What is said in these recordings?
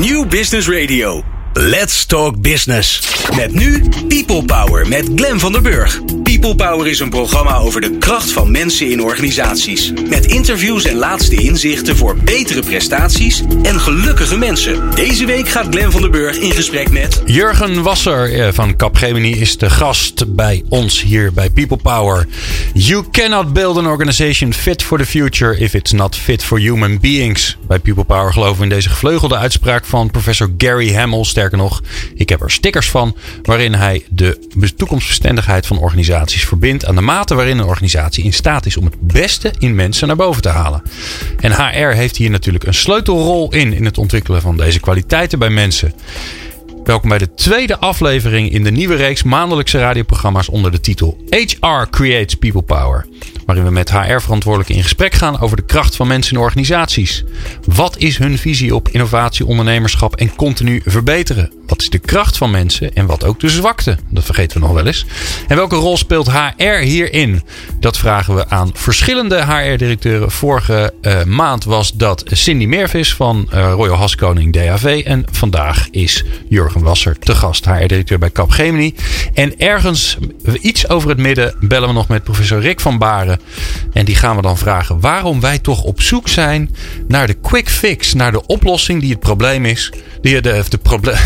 New Business Radio. Let's Talk Business. Met nu People Power met Glen van der Burg. People Power is een programma over de kracht van mensen in organisaties. Met interviews en laatste inzichten voor betere prestaties en gelukkige mensen. Deze week gaat Glen van der Burg in gesprek met... Jurgen Wasser eh, van Capgemini is de gast bij ons hier bij People Power. You cannot build an organization fit for the future if it's not fit for human beings. Bij People Power geloven we in deze gevleugelde uitspraak van professor Gary Hamel. Sterker nog, ik heb er stickers van waarin hij de toekomstbestendigheid van organisaties verbindt aan de mate waarin een organisatie in staat is om het beste in mensen naar boven te halen. En HR heeft hier natuurlijk een sleutelrol in in het ontwikkelen van deze kwaliteiten bij mensen. Welkom bij de tweede aflevering in de nieuwe reeks maandelijkse radioprogramma's onder de titel HR Creates People Power. Waarin we met HR-verantwoordelijken in gesprek gaan over de kracht van mensen in organisaties. Wat is hun visie op innovatie, ondernemerschap en continu verbeteren? Wat is de kracht van mensen en wat ook de zwakte? Dat vergeten we nog wel eens. En welke rol speelt HR hierin? Dat vragen we aan verschillende HR-directeuren. Vorige uh, maand was dat Cindy Meervis van uh, Royal Haskoning DAV. En vandaag is Jurgen Wasser te gast, HR-directeur bij Capgemini. En ergens iets over het midden bellen we nog met professor Rick van Baren. En die gaan we dan vragen waarom wij toch op zoek zijn naar de quick fix, naar de oplossing die het probleem is. Die de, de,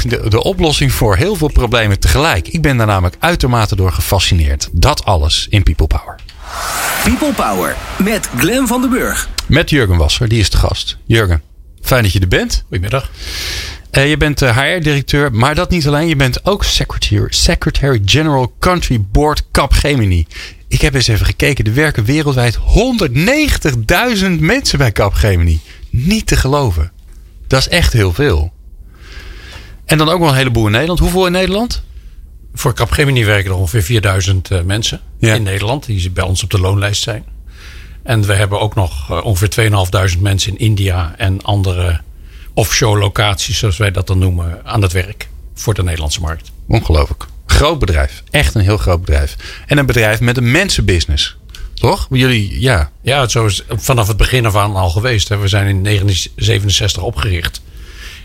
de, de oplossing voor heel veel problemen tegelijk. Ik ben daar namelijk uitermate door gefascineerd. Dat alles in People Power. People Power met Glen van den Burg. Met Jurgen Wasser, die is de gast. Jurgen, fijn dat je er bent. Goedemiddag. Uh, je bent HR-directeur, maar dat niet alleen. Je bent ook Secretary, Secretary General Country Board Capgemini. Ik heb eens even gekeken. Er werken wereldwijd 190.000 mensen bij Capgemini. Niet te geloven. Dat is echt heel veel. En dan ook wel een heleboel in Nederland. Hoeveel in Nederland? Voor Capgemini werken er ongeveer 4000 uh, mensen ja. in Nederland. Die bij ons op de loonlijst zijn. En we hebben ook nog uh, ongeveer 2500 mensen in India en andere offshore locaties, zoals wij dat dan noemen, aan het werk. Voor de Nederlandse markt. Ongelooflijk. Groot bedrijf. Echt een heel groot bedrijf. En een bedrijf met een mensenbusiness. Toch? Jullie, ja. Ja, zo is vanaf het begin af aan al geweest. We zijn in 1967 opgericht.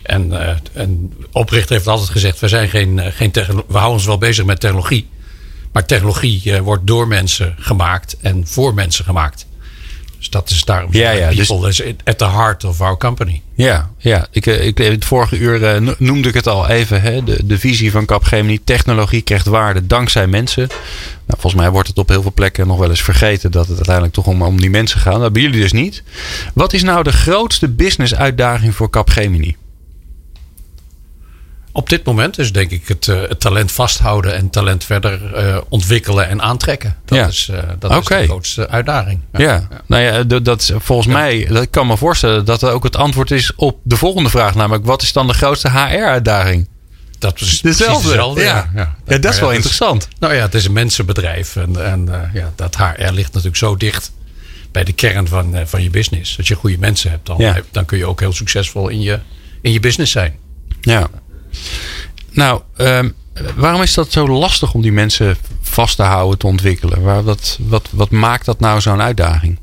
En, uh, en oprichter heeft altijd gezegd: we, zijn geen, geen we houden ons wel bezig met technologie. Maar technologie uh, wordt door mensen gemaakt en voor mensen gemaakt. Dus dat is daarom. Ja, ja, people dus, is at the heart of our company. Ja, ja. Ik, ik, in het vorige uur uh, noemde ik het al even. Hè? De, de visie van Capgemini. Technologie krijgt waarde dankzij mensen. Nou, volgens mij wordt het op heel veel plekken nog wel eens vergeten dat het uiteindelijk toch om, om die mensen gaat. Dat bij jullie dus niet. Wat is nou de grootste business uitdaging voor Capgemini? Op dit moment is denk ik het, uh, het talent vasthouden en talent verder uh, ontwikkelen en aantrekken. Dat, ja. is, uh, dat okay. is de grootste uitdaging. Ja, ja. ja. nou ja, dat, volgens ja. mij, dat ik kan me voorstellen dat dat ook het antwoord is op de volgende vraag. Namelijk, wat is dan de grootste HR-uitdaging? Dat is dezelfde. dezelfde ja. Ja, dat, dat is wel interessant. Is, nou ja, het is een mensenbedrijf. En, en ja, dat HR ligt natuurlijk zo dicht bij de kern van, van je business. Als je goede mensen hebt, dan, dan kun je ook heel succesvol in je, in je business zijn. Ja. Nou, um, waarom is dat zo lastig om die mensen vast te houden, te ontwikkelen? Waar, wat, wat, wat maakt dat nou zo'n uitdaging?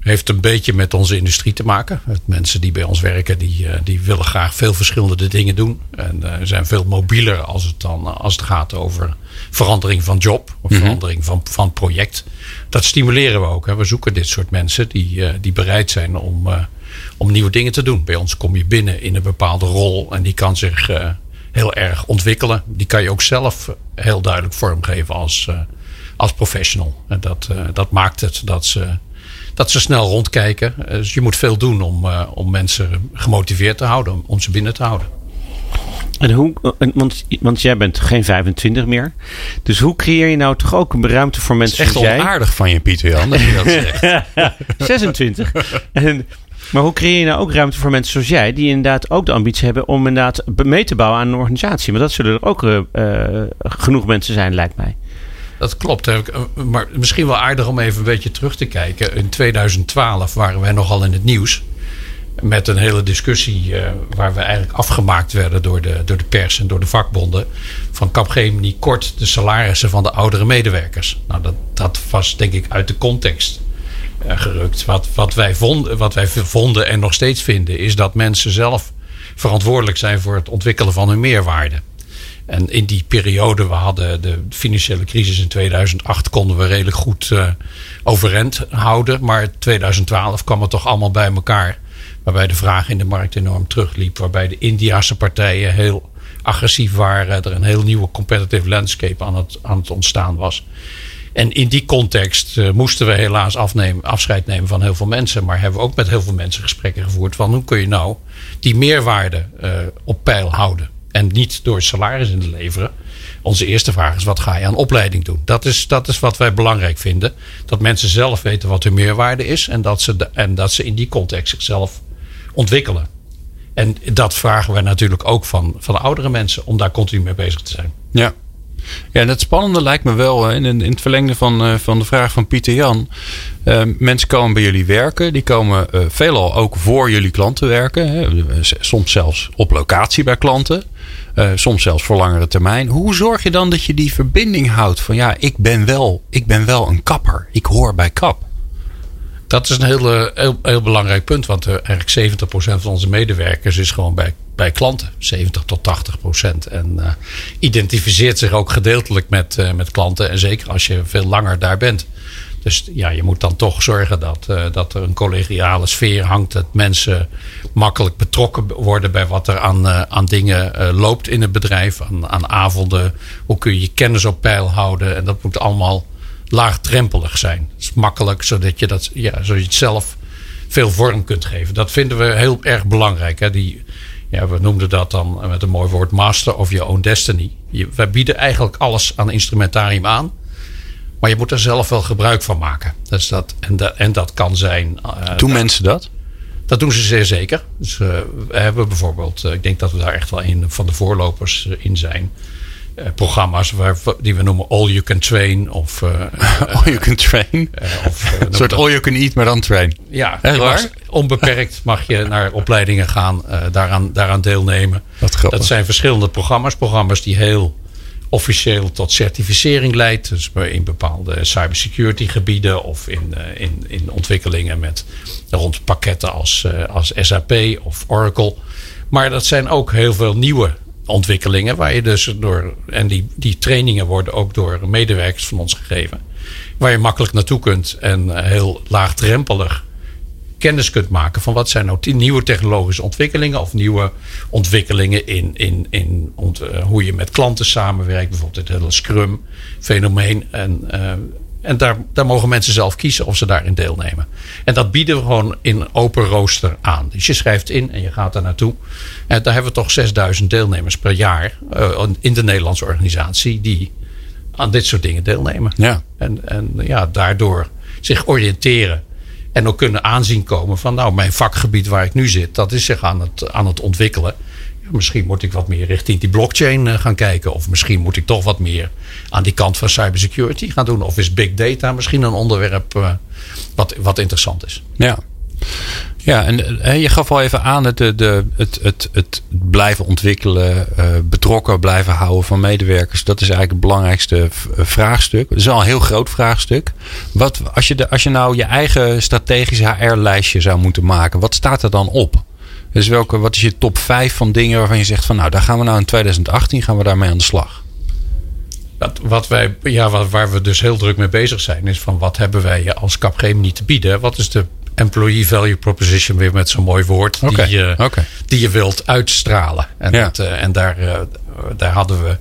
Heeft een beetje met onze industrie te maken. Mensen die bij ons werken, die, die willen graag veel verschillende dingen doen. En uh, zijn veel mobieler als het, dan, als het gaat over verandering van job of Mhm. verandering van, van project. Dat stimuleren we ook. Hè. We zoeken dit soort mensen die, uh, die bereid zijn om, uh, om nieuwe dingen te doen. Bij ons kom je binnen in een bepaalde rol en die kan zich uh, heel erg ontwikkelen. Die kan je ook zelf heel duidelijk vormgeven als, uh, als professional. En dat, uh, dat maakt het dat ze, dat ze snel rondkijken. Dus je moet veel doen om, om mensen gemotiveerd te houden, om, ze binnen te houden. En hoe, want, want jij bent geen 25 meer. Dus hoe creëer je nou toch ook een ruimte voor mensen echt zoals jij? onaardig van je, Pieter Jan, dat je dat zegt. 26. En, maar hoe creëer je nou ook ruimte voor mensen zoals jij, die inderdaad ook de ambitie hebben om inderdaad mee te bouwen aan een organisatie? Maar dat zullen er ook uh, uh, genoeg mensen zijn, lijkt mij. Dat klopt. Maar misschien wel aardig om even een beetje terug te kijken. In 2012 waren wij nogal in het nieuws. Met een hele discussie uh, waar we eigenlijk afgemaakt werden door de, door de pers en door de vakbonden. Van Capgemini kort de salarissen van de oudere medewerkers. Nou, dat, dat was denk ik uit de context gerukt. Wat, wat, wij vonden, wat wij vonden en nog steeds vinden is dat mensen zelf verantwoordelijk zijn voor het ontwikkelen van hun meerwaarde. En in die periode, we hadden de financiële crisis in 2008, konden we redelijk goed uh, overeind houden. Maar 2012 kwam het toch allemaal bij elkaar. Waarbij de vraag in de markt enorm terugliep. Waarbij de Indiase partijen heel agressief waren. Er een heel nieuwe competitive landscape aan het, aan het ontstaan was. En in die context uh, moesten we helaas afnemen, afscheid nemen van heel veel mensen. Maar hebben we ook met heel veel mensen gesprekken gevoerd. Van hoe kun je nou die meerwaarde uh, op peil houden? En niet door salaris in te leveren. Onze eerste vraag is: wat ga je aan opleiding doen? Dat is, dat is wat wij belangrijk vinden. Dat mensen zelf weten wat hun meerwaarde is. En dat ze, en dat ze in die context zichzelf ontwikkelen. En dat vragen wij natuurlijk ook van, van oudere mensen om daar continu mee bezig te zijn. Ja. Ja, het spannende lijkt me wel in, in het verlengde van, uh, van de vraag van Pieter Jan. Uh, mensen komen bij jullie werken. Die komen uh, veelal ook voor jullie klanten werken. Hè. Soms zelfs op locatie bij klanten. soms zelfs voor langere termijn. Hoe zorg je dan dat je die verbinding houdt? Van ja, ik ben wel, ik ben wel een kapper. Ik hoor bij kap. Dat is een heel, heel, heel belangrijk punt. Want eigenlijk 70% van onze medewerkers is gewoon bij bij klanten, 70 tot 80 procent. En uh, identificeert zich ook gedeeltelijk met, uh, met klanten. En zeker als je veel langer daar bent. Dus ja, je moet dan toch zorgen dat, uh, dat er een collegiale sfeer hangt. Dat mensen makkelijk betrokken worden bij wat er aan, aan dingen loopt in het bedrijf. Aan, aan avonden. Hoe kun je je kennis op peil houden. En dat moet allemaal laagdrempelig zijn. Het is makkelijk, zodat je, dat, ja, zodat je het zelf veel vorm kunt geven. Dat vinden we heel erg belangrijk. Hè? Die, ja, we noemden dat dan met een mooi woord master of your own destiny. Je, wij bieden eigenlijk alles aan instrumentarium aan. Maar je moet er zelf wel gebruik van maken. Dus dat, en, dat, en dat kan zijn. Uh, doen mensen dat? Dat doen ze zeer zeker. Dus uh, we hebben bijvoorbeeld, uh, ik denk dat we daar echt wel een van de voorlopers in zijn. Uh, programma's waar, die we noemen All You Can Train. Of, uh, all You Can Train? Uh, of, een soort All You Can Eat, maar dan train. Ja, mag, onbeperkt mag je naar opleidingen gaan, daaraan, daaraan deelnemen. Dat zijn verschillende programma's. Programma's die heel officieel tot certificering leidt. Dus in bepaalde cybersecurity gebieden of in, in, in ontwikkelingen met rond pakketten als, als SAP of Oracle. Maar dat zijn ook heel veel nieuwe ontwikkelingen. Waar je dus door. En die, die trainingen worden ook door medewerkers van ons gegeven. Waar je makkelijk naartoe kunt en heel laagdrempelig kennis kunt maken van wat zijn nou die nieuwe technologische ontwikkelingen of nieuwe ontwikkelingen in, in, in uh, hoe je met klanten samenwerkt. Bijvoorbeeld het hele Scrum fenomeen. En uh, en daar, daar mogen mensen zelf kiezen of ze daarin deelnemen. En dat bieden we gewoon in open rooster aan. Dus je schrijft in en je gaat daar naartoe. En daar hebben we toch 6000 deelnemers per jaar uh, in de Nederlandse organisatie die aan dit soort dingen deelnemen. Ja. En, en ja, daardoor zich oriënteren. En ook kunnen aanzien komen van nou, mijn vakgebied waar ik nu zit, dat is zich aan het, aan het ontwikkelen misschien moet ik wat meer richting die blockchain eh, gaan kijken. Of misschien moet ik toch wat meer aan die kant van cybersecurity gaan doen. Of is big data misschien een onderwerp uh, wat, wat interessant is. Ja. Ja, en uh, je gaf al even aan het, de, het, het, het blijven ontwikkelen, betrokken blijven houden van medewerkers. Dat is eigenlijk het belangrijkste vraagstuk. Het is al een heel groot vraagstuk. Wat, als, je de, als je nou je eigen strategische HR-lijstje zou moeten maken, wat staat er dan op? Dus welke, wat is je top 5 van dingen waarvan je zegt van nou, daar gaan we nou in 2018 gaan we daarmee aan de slag? Wat, wat wij, ja, wat, waar we dus heel druk mee bezig zijn, is van wat hebben wij als Capgemini te bieden? Wat is de employee value proposition weer met zo'n mooi woord okay. die, je, okay. die je wilt uitstralen? En, Ja. dat, uh, en daar, uh, daar hadden we.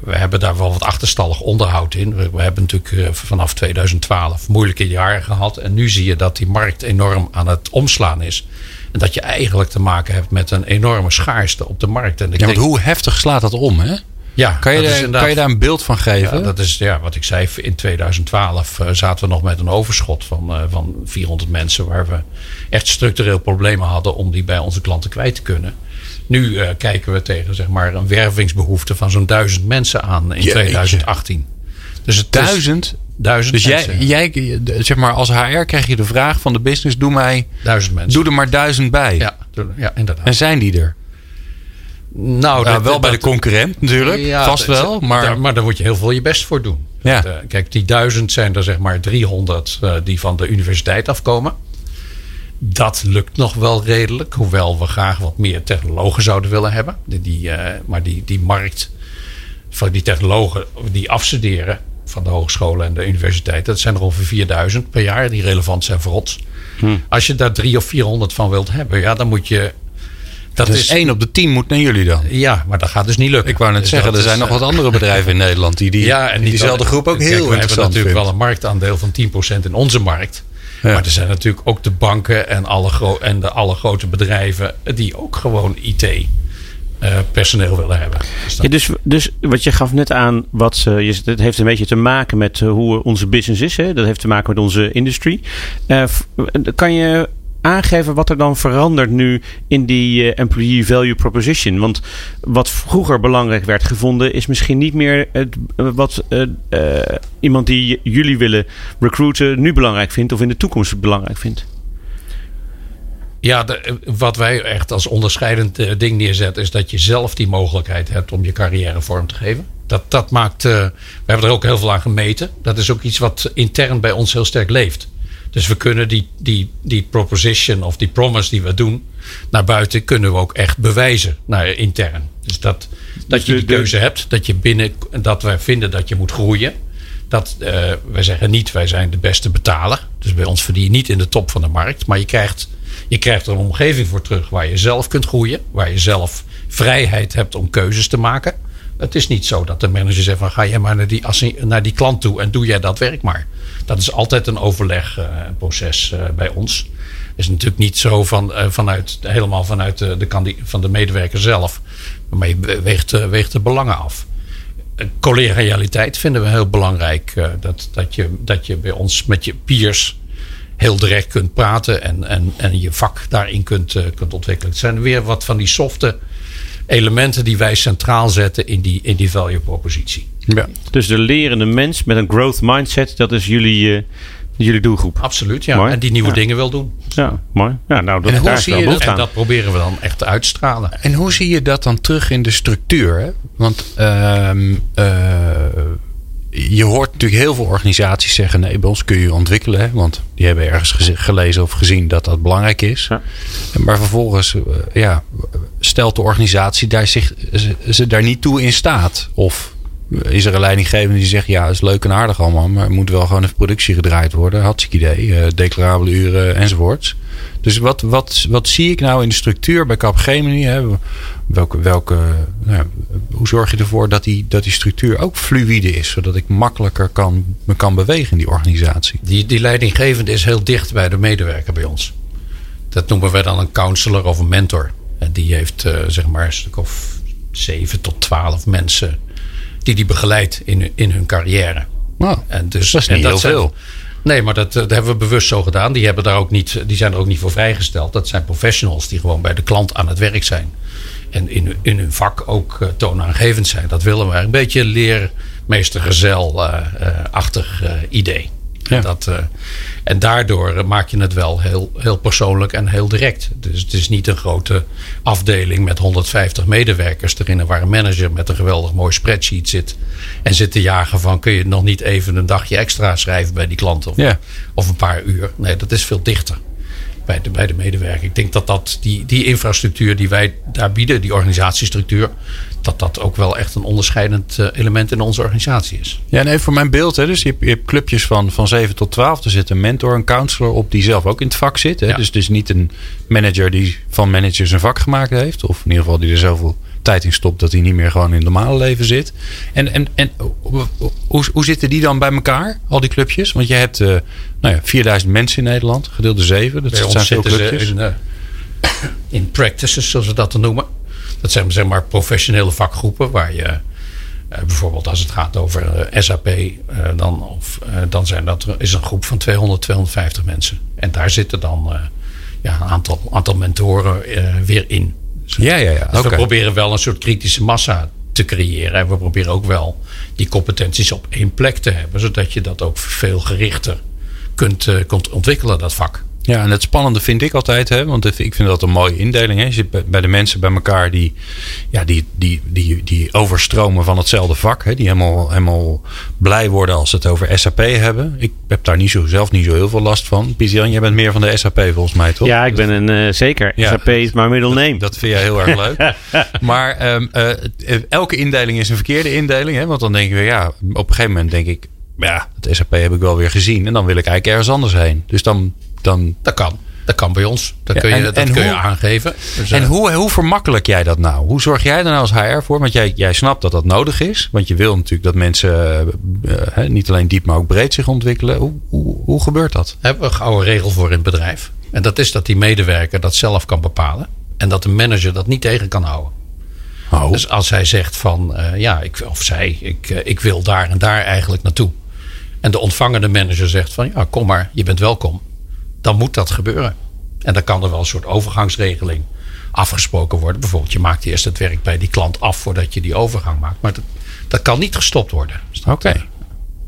We hebben daar wel wat achterstallig onderhoud in. We, we hebben natuurlijk uh, vanaf 2012 moeilijke jaren gehad. En nu zie je dat die markt enorm aan het omslaan is. En dat je eigenlijk te maken hebt met een enorme schaarste op de markt. En ik Ja, want denk, hoe heftig slaat dat om, hè? ja, Kan je, daar, kan je daar een beeld van geven? ja, dat is ja, wat ik zei. In 2012 uh, zaten we nog met een overschot van, uh, van 400 mensen. Waar we echt structureel problemen hadden om die bij onze klanten kwijt te kunnen. Nu uh, kijken we tegen zeg maar, een wervingsbehoefte van zo'n duizend mensen aan in Jeetje. 2018. Dus het Duizend? Duizend Dus jij, mensen. jij, zeg maar, als HR krijg je de vraag van de business: doe mij, duizend mensen. doe er maar duizend bij. ja, ja, inderdaad. En zijn die er? nou, Nou, dat- wel bij de concurrent natuurlijk, Ja, vast wel. Maar daar, maar daar moet je heel veel je best voor doen. Ja. Dat, eh, kijk, die duizend zijn er zeg maar 300 eh, die van de universiteit afkomen. dat lukt nog wel redelijk. Hoewel we graag wat meer technologen zouden willen hebben. Die, die, eh, maar die, die markt van die technologen die afstuderen van de hogescholen en de universiteiten. Dat zijn er ongeveer 4000 per jaar die relevant zijn voor ons. Als je daar drie of 400 van wilt hebben, ja, dan moet je. Dat Dus is één op de tien moet naar jullie dan. Ja, maar dat gaat dus niet lukken. Ik wou net Dus zeggen, er zijn nog eh, wat andere bedrijven in Nederland die, die, ja, en die niet diezelfde groep ook Kijk, heel we hebben natuurlijk vindt. wel een marktaandeel van 10% in onze markt. Ja. Maar er zijn natuurlijk ook de banken en, alle gro- en de alle grote bedrijven die ook gewoon IT eh, personeel willen hebben. Dus dat- Ja, dus, dus wat je gaf net aan, wat, eh, je, het heeft een beetje te maken met eh, hoe onze business is. Hè? Dat heeft te maken met onze industrie. Eh, kan je aangeven wat er dan verandert nu in die eh, employee value proposition? Want wat vroeger belangrijk werd gevonden, is misschien niet meer het, eh, wat eh, eh, iemand die jullie willen recruiten nu belangrijk vindt of in de toekomst belangrijk vindt. Ja, de- wat wij echt als onderscheidend eh, ding neerzetten, is dat je zelf die mogelijkheid hebt om je carrière vorm te geven. Dat, dat maakt. eh, we hebben er ook heel veel aan gemeten. Dat is ook iets wat intern bij ons heel sterk leeft. Dus we kunnen die, die, die proposition of die promise die we doen naar buiten, kunnen we ook echt bewijzen naar intern. Dus dat, dat je de- die keuze hebt, dat je binnen, dat wij vinden dat je moet groeien. Dat, eh, wij zeggen niet, wij zijn de beste betaler. Dus bij ons verdien je niet in de top van de markt. Maar je krijgt, je krijgt er een omgeving voor terug waar je zelf kunt groeien. Waar je zelf vrijheid hebt om keuzes te maken. Het is niet zo dat de manager zegt van ga jij maar naar die, naar die klant toe en doe jij dat werk maar. Dat is altijd een overlegproces eh, bij ons. Het is natuurlijk niet zo van, eh, vanuit, helemaal vanuit de, van de medewerker zelf. Maar je weegt, eh, weegt de belangen af collegialiteit vinden we heel belangrijk. eh, dat, dat, je, dat je bij ons met je peers heel direct kunt praten en, en, en je vak daarin kunt, eh, kunt ontwikkelen. Het zijn weer wat van die softe elementen die wij centraal zetten in die, in die value propositie. Ja. Dus de lerende mens met een growth mindset, dat is jullie, eh, jullie doelgroep. Absoluut, ja. Mooi. En die nieuwe Ja. dingen wil doen. Ja, mooi. Ja, nou, dat, En hoe daar is zie wel je dat? En dat proberen we dan echt te uitstralen. En hoe zie je dat dan terug in de structuur? Hè? Want ehm, eh, je hoort natuurlijk heel veel organisaties zeggen: nee, bij ons kun je ontwikkelen. Hè? Want die hebben ergens gelezen of gezien dat dat belangrijk is. Ja. Maar vervolgens, eh, ja, stelt de organisatie daar zich, ze, ze daar niet toe in staat? Of is er een leidinggevende die zegt: ja, is leuk en aardig allemaal, maar moet wel gewoon even productie gedraaid worden. Hartstikke idee, eh, declarabele uren enzovoorts. Dus wat, wat, wat zie ik nou in de structuur bij Capgemini? Hè? Welke, welke, nou ja, hoe zorg je ervoor dat die, dat die structuur ook fluïde is, zodat ik makkelijker kan, me kan bewegen in die organisatie? Die, die leidinggevende is heel dicht bij de medewerker bij ons. Dat noemen wij dan een counselor of een mentor. En die heeft eh, zeg maar een stuk of zeven tot twaalf mensen die die begeleidt in, hun- in hun carrière. Nou, En dus, dat is en niet heel zijn- veel. Nee, maar dat, eh, dat hebben we bewust zo gedaan. Die, hebben daar ook niet, die zijn er ook niet voor vrijgesteld. Dat zijn professionals die gewoon bij de klant aan het werk zijn. En in, hun- in hun vak ook eh, toonaangevend zijn. Dat willen we. Een beetje leermeestergezel-achtig eh, idee. Ja. En, dat, eh, en daardoor maak je het wel heel, heel persoonlijk en heel direct. Dus het is niet een grote afdeling met 150 medewerkers erin. Waar een manager met een geweldig mooi spreadsheet zit. En zit te jagen van kun je nog niet even een dagje extra schrijven bij die klant. Of, Ja. of een paar uur. Nee, dat is veel dichter bij de, bij de medewerker. Ik denk dat, dat die, die infrastructuur die wij daar bieden, die organisatiestructuur, dat dat ook wel echt een onderscheidend eh, element in onze organisatie is. Ja, en even voor mijn beeld. Hè. Dus je hebt, je hebt clubjes van, van 7 tot 12. Er zit een mentor, een counselor op die zelf ook in het vak zit. Hè. Ja. Dus het is niet een manager die van managers een vak gemaakt heeft. Of in ieder geval die er zoveel tijd in stopt dat hij niet meer gewoon in het normale leven zit. En, en, en hoe, hoe, zitten die dan bij elkaar, al die clubjes? Want je hebt eh, nou ja, 4000 mensen in Nederland, gedeeld door 7. Dat Bij zijn veel clubjes. in, eh, in practices, zoals we dat dan noemen. Dat zijn zeg maar professionele vakgroepen waar je eh, bijvoorbeeld als het gaat over SAP, dan, of, dan zijn dat, is een groep van 200, 250 mensen. En daar zitten dan ja, een aantal, aantal mentoren weer in. Ja, ja, ja. Dus Oké. we proberen wel een soort kritische massa te creëren. En we proberen ook wel die competenties op één plek te hebben. Zodat je dat ook veel gerichter kunt, eh, kunt ontwikkelen, dat vak. Ja, en het spannende vind ik altijd, hè, want ik vind dat een mooie indeling. Hè. Je zit bij de mensen bij elkaar die, ja, die, die, die, die overstromen van hetzelfde vak. Hè, die helemaal, helemaal blij worden als ze het over SAP hebben. Ik heb daar niet zo, zelf niet zo heel veel last van. Pieter, jij bent meer van de SAP volgens mij, toch? Ja, ik ben een uh, zeker. Ja. SAP is maar middelneem. Dat, dat vind jij heel erg leuk. maar um, uh, elke indeling is een verkeerde indeling. Hè, want dan denken we, ja, op een gegeven moment denk ik, ja, het SAP heb ik wel weer gezien. En dan wil ik eigenlijk ergens anders heen. Dus dan dan... Dat kan. Dat kan bij ons. Dat kun je, en, dat en kun hoe, je aangeven. Dus, en uh, hoe, hoe vermakkelijk jij dat nou? Hoe zorg jij er nou als HR voor? Want jij, jij snapt dat dat nodig is. Want je wil natuurlijk dat mensen uh, niet alleen diep, maar ook breed zich ontwikkelen. Hoe, hoe, hoe gebeurt dat? Daar hebben we een gouden regel voor in het bedrijf. En dat is dat die medewerker dat zelf kan bepalen. En dat de manager dat niet tegen kan houden. Oh. Dus als hij zegt van, uh, ja, ik, of zij, ik, ik wil daar en daar eigenlijk naartoe. En de ontvangende manager zegt van, ja, kom maar, je bent welkom dan moet dat gebeuren. En dan kan er wel een soort overgangsregeling afgesproken worden. Bijvoorbeeld, je maakt eerst het werk bij die klant af voordat je die overgang maakt. Maar dat, dat kan niet gestopt worden. Oké. Okay.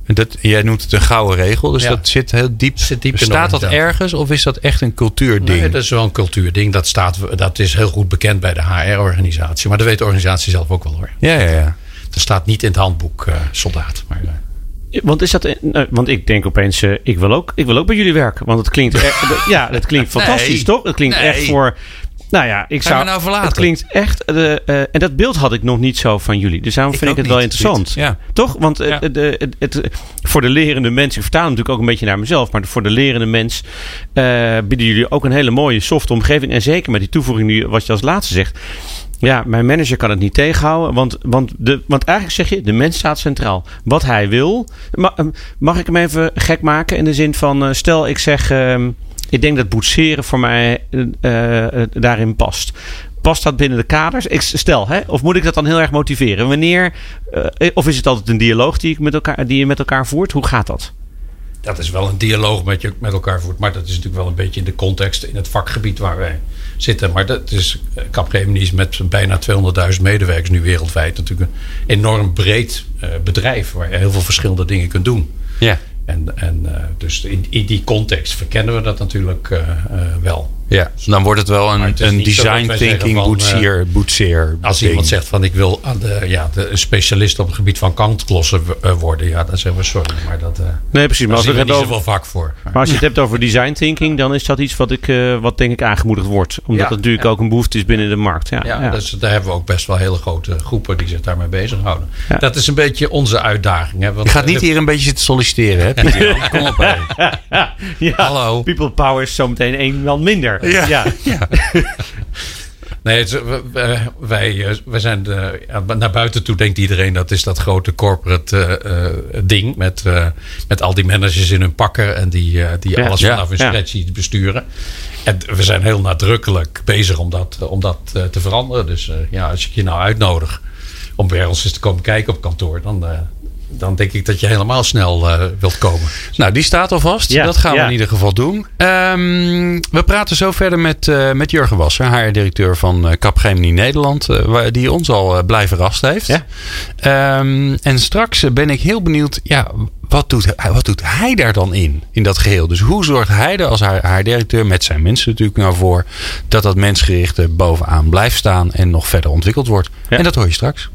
Dat, jij noemt het een gouden regel, dus ja. dat zit heel diep. Zit diep staat dat ergens of is dat echt een cultuurding? Nee, dat is wel een cultuurding. Dat, staat, dat is heel goed bekend bij de HR-organisatie. Maar dat weet de organisatie zelf ook wel hoor. Ja, ja, ja. Dat staat niet in het handboek uh, soldaat. Maar, uh, want is dat. Nou, want ik denk opeens, uh, ik, wil ook, ik wil ook bij jullie werken. Want het klinkt. Er, ja, het klinkt fantastisch, nee, toch? Het klinkt nee. echt voor. Nou ja, ik zou. Nou verlaten? het klinkt echt. Uh, uh, en dat beeld had ik nog niet zo van jullie. Dus daarom ik vind ik het wel interessant. Ja. Toch? Want ja. het, het, het, voor de lerende mens. Ik vertaal natuurlijk ook een beetje naar mezelf. Maar voor de lerende mens. bieden jullie ook een hele mooie soft omgeving. En zeker met die toevoeging die wat je als laatste zegt. Ja, mijn manager kan het niet tegenhouden. Want, want, de, want eigenlijk zeg je, de mens staat centraal. Wat hij wil. Mag, mag ik hem even gek maken? In de zin van, uh, stel ik zeg, uh, ik denk dat boetseren voor mij uh, daarin past. Past dat binnen de kaders? Ik stel, hè? Of moet ik dat dan heel erg motiveren? Wanneer? of is het altijd een dialoog die, ik met elkaar, die je met elkaar voert? Hoe gaat dat? Dat is wel een dialoog met je met elkaar voert. Maar dat is natuurlijk wel een beetje in de context, in het vakgebied waar wij zitten. Maar dat is, Capgemini is met bijna 200.000 medewerkers nu wereldwijd natuurlijk een enorm breed uh, bedrijf waar je heel veel verschillende dingen kunt doen. Ja. En, en uh, dus in, in, die context verkennen we dat natuurlijk wel. Ja, dan wordt het wel een, een design thinking boetseer, uh, boetseer. Als ding. iemand zegt van ik wil de, ja, de, een specialist op het gebied van kantklossen worden, ja, dan zeggen we sorry. Maar dat, nee, precies. Maar als er het niet over, zoveel vak voor. Maar als je het hebt over design thinking, dan is dat iets wat ik, wat denk ik aangemoedigd wordt. Omdat ja, het natuurlijk ja. ook een behoefte is binnen de markt. Ja, ja, ja. Dus daar hebben we ook best wel hele grote groepen die zich daarmee bezighouden. Dat is een beetje onze uitdaging. Hè, want, je gaat niet hier een beetje zitten solliciteren, hè? Pieter? Kom op, hè. ja, Hallo. People power is zometeen één man minder. Ja. ja. ja. Nee, het, wij, wij zijn de, naar buiten toe denkt iedereen dat is dat grote corporate uh, ding met, uh, met al die managers in hun pakken en die, uh, die ja, alles vanaf hun spreadsheet besturen. En we zijn heel nadrukkelijk bezig om dat, om dat te veranderen. Dus ja, als ik je nou uitnodig om bij ons eens te komen kijken op kantoor, dan, dan denk ik dat je helemaal snel uh, wilt komen. Nou, die staat al vast. Ja, dat gaan ja. we in ieder geval doen. Um, we praten zo verder met, uh, met Jurgen Wasser, HR-directeur van uh, Capgemini Nederland, die ons al blij verrast heeft. Ja. Um, en straks ben ik heel benieuwd, ja, wat doet, wat doet hij daar dan in, in dat geheel? Dus hoe zorgt hij er als HR-directeur met zijn mensen natuurlijk nou voor dat dat mensgerichte bovenaan blijft staan en nog verder ontwikkeld wordt? En dat hoor je straks.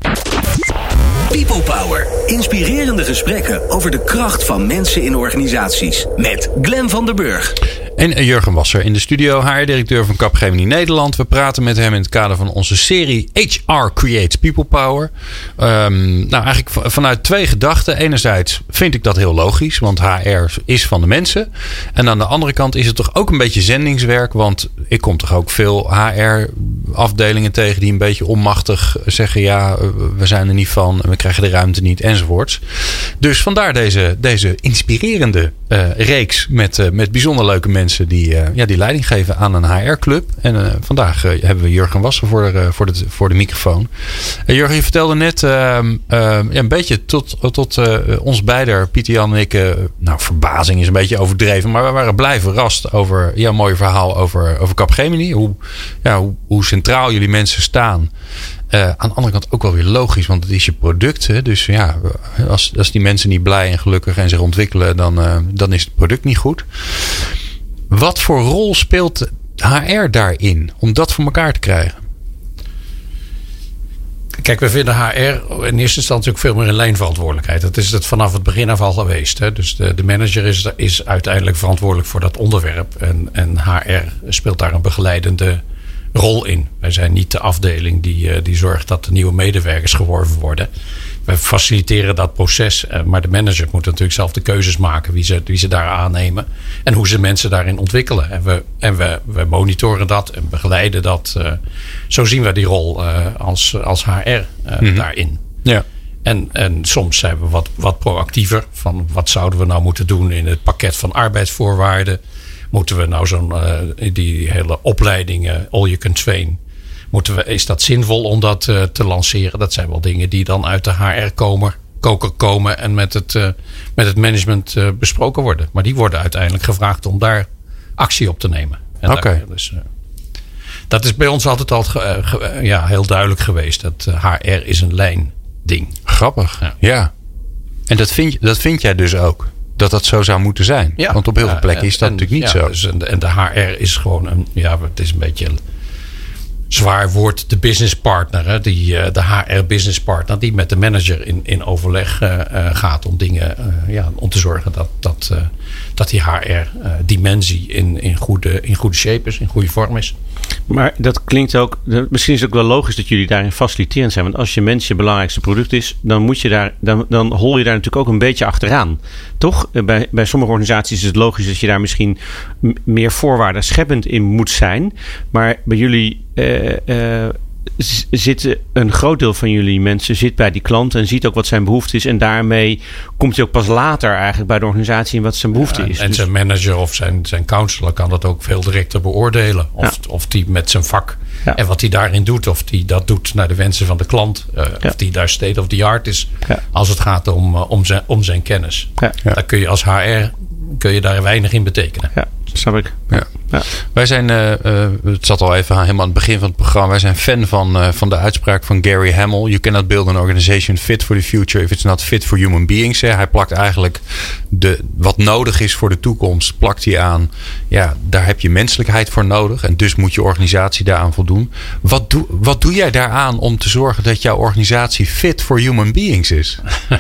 People Power. Inspirerende gesprekken over de kracht van mensen in organisaties. Met Glen van der Burg. En Jurgen Wasser in de studio, HR-directeur van Capgemini Nederland. We praten met hem in het kader van onze serie HR Creates People Power. Um, nou, eigenlijk vanuit twee gedachten. Enerzijds vind ik dat heel logisch, want HR is van de mensen. En aan de andere kant is het toch ook een beetje zendingswerk. Want ik kom toch ook veel HR-afdelingen tegen die een beetje onmachtig zeggen: ja, we zijn er niet van, we krijgen de ruimte niet, enzovoorts. Dus vandaar deze, deze inspirerende uh, reeks met, met bijzonder leuke mensen die, uh, ja, die leiding geven aan een HR-club. En vandaag hebben we Jurgen Wasser voor, voor, de, voor de microfoon. Jurgen, je vertelde net ja, een beetje tot, tot ons beiden, Pieter Jan en ik, nou, verbazing is een beetje overdreven, maar we waren blij verrast over jouw mooie verhaal over, over Capgemini. Hoe, ja, hoe, hoe centraal jullie mensen staan. Aan de andere kant ook wel weer logisch, want het is je product. Hè? Dus ja, als, als die mensen niet blij en gelukkig en zich ontwikkelen, dan, dan is het product niet goed. Wat voor rol speelt HR daarin om dat voor elkaar te krijgen? Kijk, we vinden HR in eerste instantie ook veel meer een lijnverantwoordelijkheid. Dat is het vanaf het begin af al geweest. Hè. Dus de, de manager is, is uiteindelijk verantwoordelijk voor dat onderwerp. En, en HR speelt daar een begeleidende rol in. Wij zijn niet de afdeling die, eh, die zorgt dat de nieuwe medewerkers geworven worden. Wij faciliteren dat proces. Eh, maar de manager moet natuurlijk zelf de keuzes maken wie ze, wie ze daar aannemen. En hoe ze mensen daarin ontwikkelen. En we, en we, we monitoren dat en begeleiden dat. Eh, zo zien we die rol als, als HR mhm. daarin. Ja. En, en soms zijn we wat, wat proactiever. Van wat zouden we nou moeten doen in het pakket van arbeidsvoorwaarden. Moeten we nou zo'n uh, die hele opleidingen, all you can train. Moeten we, is dat zinvol om dat uh, te lanceren? Dat zijn wel dingen die dan uit de HR komen, koker komen en met het, uh, met het management besproken worden. Maar die worden uiteindelijk gevraagd om daar actie op te nemen. Oké. Okay. Dus, dat is bij ons altijd al ja, heel duidelijk geweest. Dat HR is een lijn ding. Grappig. Ja. ja. En dat vind, dat vind jij dus ook? Dat dat zo zou moeten zijn. Ja. Want op heel veel plekken is dat natuurlijk niet ja, zo. Dus en, de HR is gewoon een, ja, het is een beetje zwaar woord, de business partner. Hè, die, eh, de HR business partner die met de manager in, in overleg uh, gaat om dingen, ja, om te zorgen dat, dat, dat die HR-dimensie in, in, goede, in goede shape is, in goede vorm is. Maar dat klinkt ook, misschien is het ook wel logisch dat jullie daarin faciliterend zijn. Want als je mens je belangrijkste product is, dan, moet je daar, dan, dan hol je daar natuurlijk ook een beetje achteraan. Toch? Bij, bij sommige organisaties is het logisch dat je daar misschien meer voorwaarden scheppend in moet zijn. Maar bij jullie zit een groot deel van jullie mensen zit bij die klant en ziet ook wat zijn behoefte is. En daarmee komt hij ook pas later eigenlijk bij de organisatie in wat zijn behoefte is. En dus zijn manager of zijn, zijn counselor kan dat ook veel directer beoordelen. Of, of die met zijn vak en wat hij daarin doet. Of die dat doet naar de wensen van de klant. Uh, Of die daar state of the art is. Als het gaat om, om, zijn, om zijn kennis. Daar kun je als HR kun je daar weinig in betekenen. Ja, snap ik. Ja. Ja. Wij zijn, uh, uh, het zat al even helemaal aan het begin van het programma. Wij zijn fan van, uh, van de uitspraak van Gary Hamel. You cannot build an organization fit for the future if it's not fit for human beings. Hij plakt eigenlijk de, wat nodig is voor de toekomst, plakt hij aan. Ja, daar heb je menselijkheid voor nodig. En dus moet je organisatie daaraan voldoen. Wat, doe, wat doe jij daaraan om te zorgen dat jouw organisatie fit for human beings is?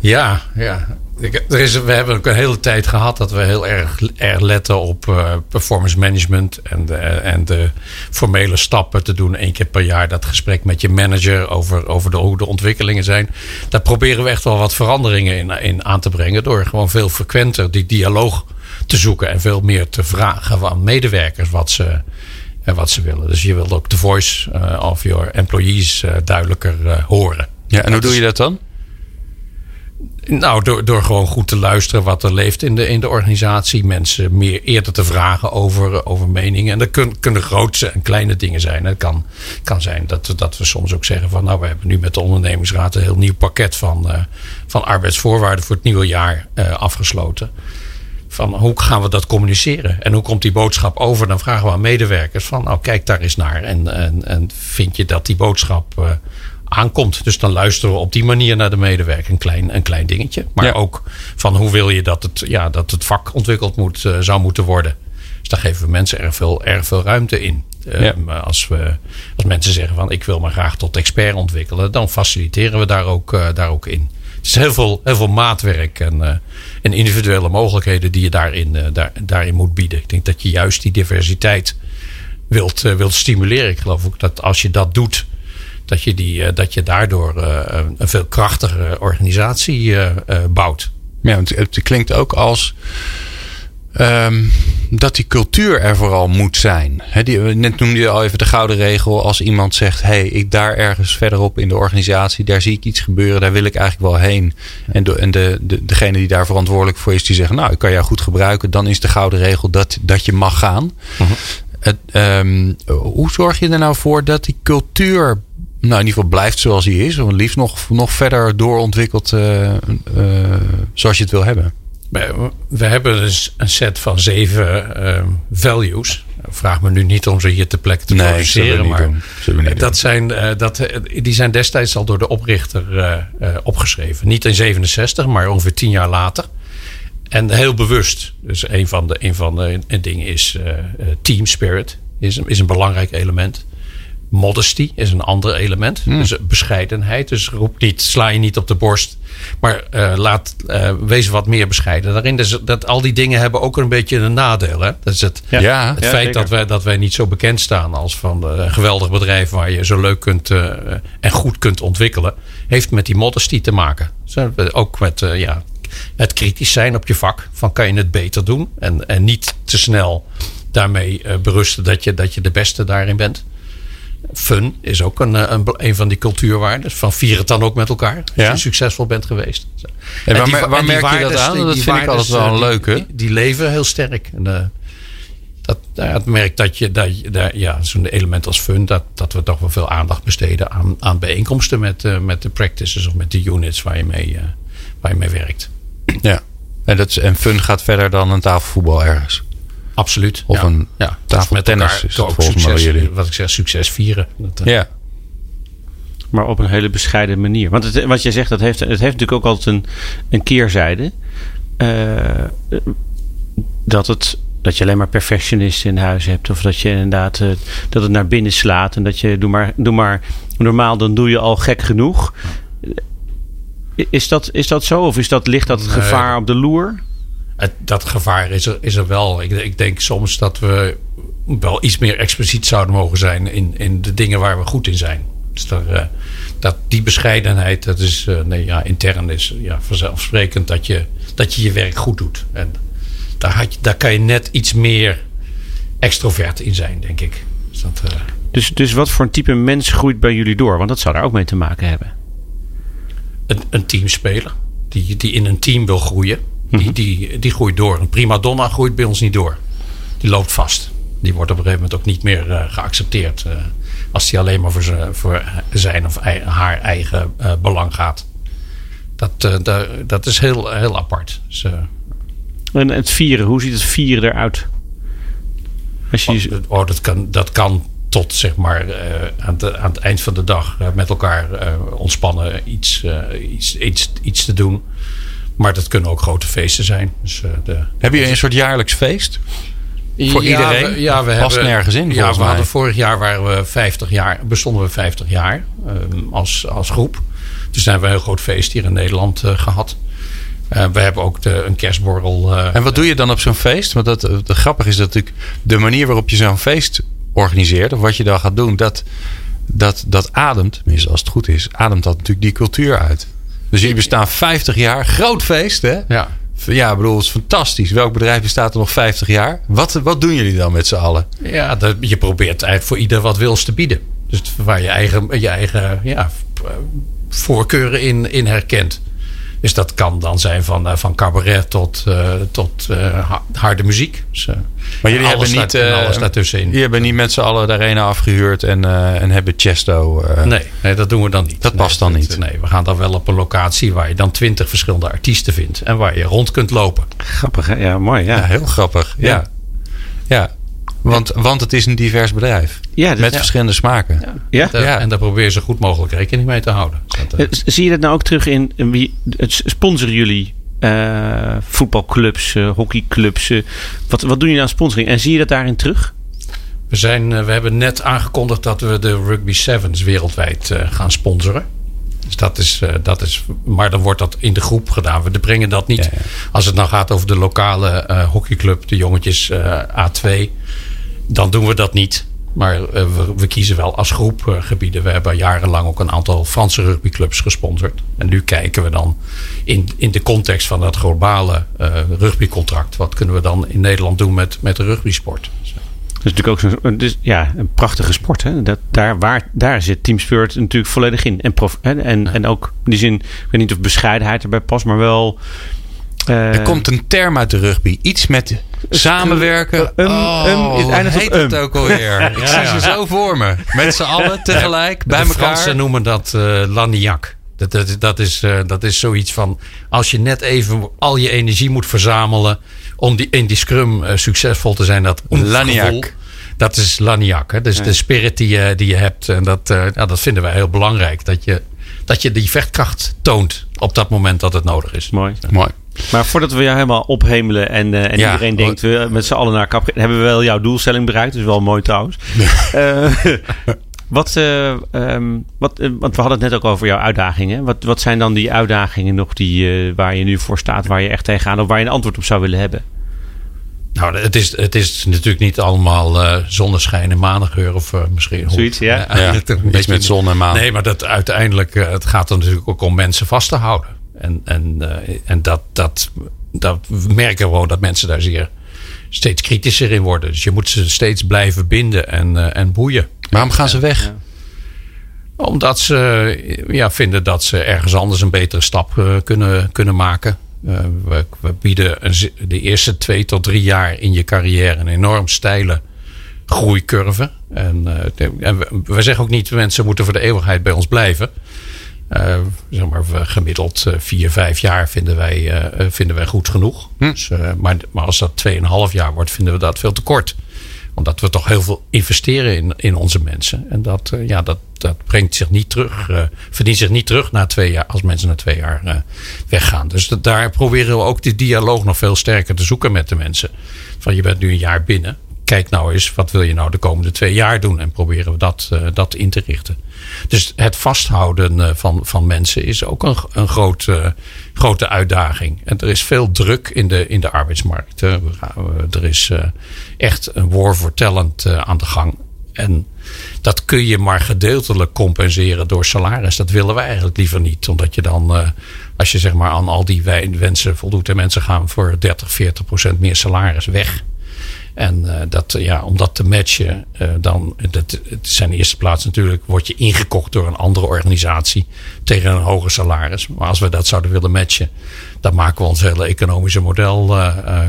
ja, ja. Er is, we hebben ook een hele tijd gehad dat we heel erg, erg letten op uh, performance management. En de, en de formele stappen te doen. één keer per jaar dat gesprek met je manager over, over de, hoe de ontwikkelingen zijn. Daar proberen we echt wel wat veranderingen in, in aan te brengen. Door gewoon veel frequenter die dialoog te zoeken. En veel meer te vragen van medewerkers wat ze, uh, wat ze willen. Dus je wilt ook de voice uh, of your employees duidelijker horen. Ja, en hoe doe je dat dan? Nou, door, door gewoon goed te luisteren wat er leeft in de, in de organisatie. Mensen meer eerder te vragen over, over meningen. En dat kun, kunnen grootste en kleine dingen zijn. Het kan, kan zijn dat, dat we soms ook zeggen van... nou, we hebben nu met de ondernemingsraad een heel nieuw pakket van, uh, van arbeidsvoorwaarden voor het nieuwe jaar uh, afgesloten. Van hoe gaan we dat communiceren? En hoe komt die boodschap over? Dan vragen we aan medewerkers van nou, kijk daar eens naar. En, en, vind je dat die boodschap... Uh, aankomt. Dus dan luisteren we op die manier naar de medewerker. Een klein, een klein dingetje. Maar ook van hoe wil je dat het, ja, dat het vak ontwikkeld moet, uh, zou moeten worden. Dus daar geven we mensen erg veel, erg veel ruimte in. Uh, als, we, als mensen zeggen van ik wil me graag tot expert ontwikkelen. Dan faciliteren we daar ook, uh, daar ook in. Het is heel veel, heel veel maatwerk en, en individuele mogelijkheden die je daarin, daar, daarin moet bieden. Ik denk dat je juist die diversiteit wilt, wilt stimuleren. Ik geloof ook dat als je dat doet dat je, die, eh, dat je daardoor eh, een veel krachtigere organisatie eh, bouwt. Ja, het, het klinkt ook als. Um, dat die cultuur er vooral moet zijn. He, die, net noemde je al even de gouden regel. Als iemand zegt: hey, ik daar ergens verderop in de organisatie, daar zie ik iets gebeuren, daar wil ik eigenlijk wel heen. En, de, en de, de, degene die daar verantwoordelijk voor is, die zegt: Nou, ik kan jou goed gebruiken, dan is de gouden regel dat, dat je mag gaan. Uh -huh. het, um, hoe zorg je er nou voor dat die cultuur nou, in ieder geval blijft zoals hij is. Of liefst nog, nog verder doorontwikkeld uh, uh, zoals je het wil hebben. We hebben dus een set van zeven uh, values. Vraag me nu niet om ze hier te plekke te nee, produceren. Maar dat doen. zijn, dat, die zijn destijds al door de oprichter opgeschreven. Niet in 67, maar ongeveer tien jaar later. En heel bewust. Dus een van de, een van de dingen is team spirit. Is, is een belangrijk element. Modesty is een ander element. Hmm. Dus bescheidenheid. Dus roep niet, sla je niet op de borst. Maar uh, laat, uh, wees wat meer bescheiden daarin. Dus dat, al die dingen hebben ook een beetje een nadeel. Hè? Dat is het, ja. het feit dat wij, dat wij niet zo bekend staan als van een geweldig bedrijf waar je zo leuk kunt en goed kunt ontwikkelen. Heeft met die modesty te maken. Dus ook met ja, het kritisch zijn op je vak. Van kan je het beter doen? En, en niet te snel daarmee berusten dat je, dat je de beste daarin bent. Fun is ook een, een, een van die cultuurwaarden. Van vier het dan ook met elkaar. Als je succesvol bent geweest. En, waar, die, waar merk je dat aan? dat vind ik altijd wel een leuke. Die, die, leven heel sterk. En, uh, dat, het merkt dat je, dat ja, zo'n element als fun, dat, dat we toch wel veel aandacht besteden aan, aan bijeenkomsten met, uh, met de practices of met de units waar je mee, uh, waar je mee werkt. Ja, en, dat en fun gaat verder dan een tafelvoetbal ergens. Absoluut. Of een ja. tafeltennis is volgens succes, jullie. Wat ik zeg, succes vieren. Dat, uh, ja. Maar op een hele bescheiden manier. Want het, wat je zegt, dat heeft, het heeft natuurlijk ook altijd een, een keerzijde. Uh, dat, het, dat je alleen maar perfectionisten in huis hebt. Of dat je inderdaad uh, dat het naar binnen slaat. En dat je doe maar, doe maar normaal, dan doe je al gek genoeg. Is dat, is dat zo? Of is dat, ligt dat gevaar op de loer? Het, dat gevaar is er, is er wel. Ik, ik, denk soms dat we wel iets meer expliciet zouden mogen zijn in, in de dingen waar we goed in zijn. Dus daar, uh, dat, die bescheidenheid, dat is uh, nee, ja, intern is ja, vanzelfsprekend dat je, dat je je werk goed doet. En daar, had je, daar kan je net iets meer extrovert in zijn, denk ik. Dus, dat, uh, dus, dus wat voor een type mens groeit bij jullie door? Want dat zou daar ook mee te maken hebben. Een, een teamspeler die, die in een team wil groeien. Die, die, die groeit door. Een prima donna groeit bij ons niet door. Die loopt vast. Die wordt op een gegeven moment ook niet meer uh, geaccepteerd. Uh, als die alleen maar voor, ze, voor zijn of haar eigen uh, belang gaat. Dat, dat, dat is heel, heel apart. Dus, en het vieren, hoe ziet het vieren eruit? Als je... oh, dat, kan, dat kan tot zeg maar aan, de, aan, het eind van de dag met elkaar ontspannen iets, iets, iets, iets te doen. Maar dat kunnen ook grote feesten zijn. Dus, uh, de, Heb je een soort jaarlijks feest? Voor ja, iedereen? We, ja, we Past hebben, nergens in. Ja, we mij. hadden vorig jaar waren we 50 jaar, bestonden we 50 jaar um, als, als groep. Dus hebben we een heel groot feest hier in Nederland uh, gehad. Uh, we hebben ook de, een kerstborrel. Uh, en wat doe je dan op zo'n feest? Want dat, het grappig is dat natuurlijk de manier waarop je zo'n feest organiseert, of wat je dan gaat doen, dat, dat, dat ademt, tenminste als het goed is, ademt dat natuurlijk die cultuur uit. Dus jullie bestaan 50 jaar. Groot feest, hè? Ja. Ja, ik bedoel, het is fantastisch. Welk bedrijf bestaat er nog 50 jaar? Wat, wat doen jullie dan met z'n allen? Ja, dat, je probeert eigenlijk voor ieder wat wils te bieden. Dus waar je eigen, je eigen ja, voorkeuren in, in herkent. Dus dat kan dan zijn van, uh, van cabaret tot, uh, tot uh, harde muziek. Dus, maar jullie hebben niet, alles daartussenin. Jullie hebben niet met z'n allen de arena afgehuurd en, en hebben Chesto. nee, nee, dat doen we dan niet. Dat nee, past dan dat, niet. Nee, we gaan dan wel op een locatie waar je dan twintig verschillende artiesten vindt. En waar je rond kunt lopen. Grappig, hè? Ja, mooi. Ja, ja heel grappig. Ja. ja. ja. Want, want het is een divers bedrijf. Ja, met verschillende smaken. Ja. Ja? ja. En daar probeer je zo goed mogelijk rekening mee te houden. Dat, uh... Zie je dat nou ook terug in wie sponsoren jullie uh, voetbalclubs, uh, hockeyclubs? wat, wat doen jullie aan sponsoring? En zie je dat daarin terug? We, zijn, we hebben net aangekondigd dat we de Rugby Sevens wereldwijd gaan sponsoren. Dus dat is, dat is, maar dan wordt dat in de groep gedaan. We brengen dat niet. Ja, ja. Als het nou gaat over de lokale uh, hockeyclub, de jongetjes uh, A2, dan doen we dat niet. Maar uh, we, we, kiezen wel als groep gebieden. We hebben jarenlang ook een aantal Franse rugbyclubs gesponsord. En nu kijken we dan in, in de context van dat globale rugbycontract. Wat kunnen we dan in Nederland doen met, met de rugbysport? Dus, dat is natuurlijk ook zo'n, dus, ja, een prachtige sport. Hè? Dat, daar, waar, daar zit Team Spirit natuurlijk volledig in. En, prof, en, ja. en ook in die zin, ik weet niet of bescheidenheid erbij past, maar wel. Uh, er komt een term uit de rugby. Iets met samenwerken. Um, um, is het heet het ook alweer? ja, Ik zie ze zo voor me. Met z'n allen tegelijk, bij de elkaar. Fransen noemen dat uh, laniak. Dat, dat, dat, is, uh, dat is zoiets van... als je net even al je energie moet verzamelen... om die, in die scrum uh, succesvol te zijn. Dat laniak. Dat is laniak. Hè? Dus ja. de spirit die je, die je hebt. En dat, uh, ja, dat vinden wij heel belangrijk. Dat je, dat je die vechtkracht toont op dat moment dat het nodig is. Mooi. Mooi. Maar voordat we jou helemaal ophemelen en, uh, en Ja, iedereen denkt we met z'n allen naar kap, hebben we wel jouw doelstelling bereikt. Dat is wel mooi trouwens. Eh, wat, eh, ehm, wat, eh, want we hadden het net ook over jouw uitdagingen. Wat, wat zijn dan die uitdagingen nog die, eh, waar je nu voor staat, waar je echt tegenaan of waar je een antwoord op zou willen hebben? Nou, het is, het is natuurlijk niet allemaal eh, zonneschijn en manengeur of eh, misschien... Zoiets, ja. Eh, iets beetje- met zon en maan. Nee, maar dat uiteindelijk, eh, het gaat er natuurlijk ook om mensen vast te houden. En, en, eh, en dat, dat, dat we merken gewoon dat mensen daar zeer steeds kritischer in worden. Dus je moet ze steeds blijven binden en, eh, en boeien. Waarom gaan ze weg? Omdat ze eh, ja, vinden dat ze ergens anders een betere stap eh, kunnen, kunnen maken. Eh, we, we bieden een, de eerste twee tot drie jaar in je carrière een enorm steile groeicurve. En, eh, en we, we zeggen ook niet mensen moeten voor de eeuwigheid bij ons blijven. Eh, zeg maar, we gemiddeld eh, vier, vijf jaar vinden wij, eh, vinden wij goed genoeg. Dus, eh, maar, maar als dat tweeënhalf jaar wordt, vinden we dat veel te kort omdat we toch heel veel investeren in, in onze mensen. En dat, ja, dat, dat brengt zich niet terug, verdient zich niet terug na twee jaar, als mensen na twee jaar weggaan. Dus dat, daar proberen we ook die dialoog nog veel sterker te zoeken met de mensen. Van je bent nu een jaar binnen. Kijk nou eens, wat wil je nou de komende twee jaar doen? En proberen we dat, eh, dat in te richten. Dus het vasthouden eh, van, van mensen is ook een, een groot, eh, grote uitdaging. En er is veel druk in de, in de arbeidsmarkt. er is echt een war for talent aan de gang. En dat kun je maar gedeeltelijk compenseren door salaris. Dat willen we eigenlijk liever niet. Omdat je dan, als je zeg maar aan al die wensen voldoet... en mensen gaan voor 30, 40 procent meer salaris weg... En eh, dat, eh, ja, om dat te matchen, eh, dan, dat, het is in de eerste plaats natuurlijk, word je ingekocht door een andere organisatie tegen een hoger salaris. Maar als we dat zouden willen matchen, dan maken we ons hele economische model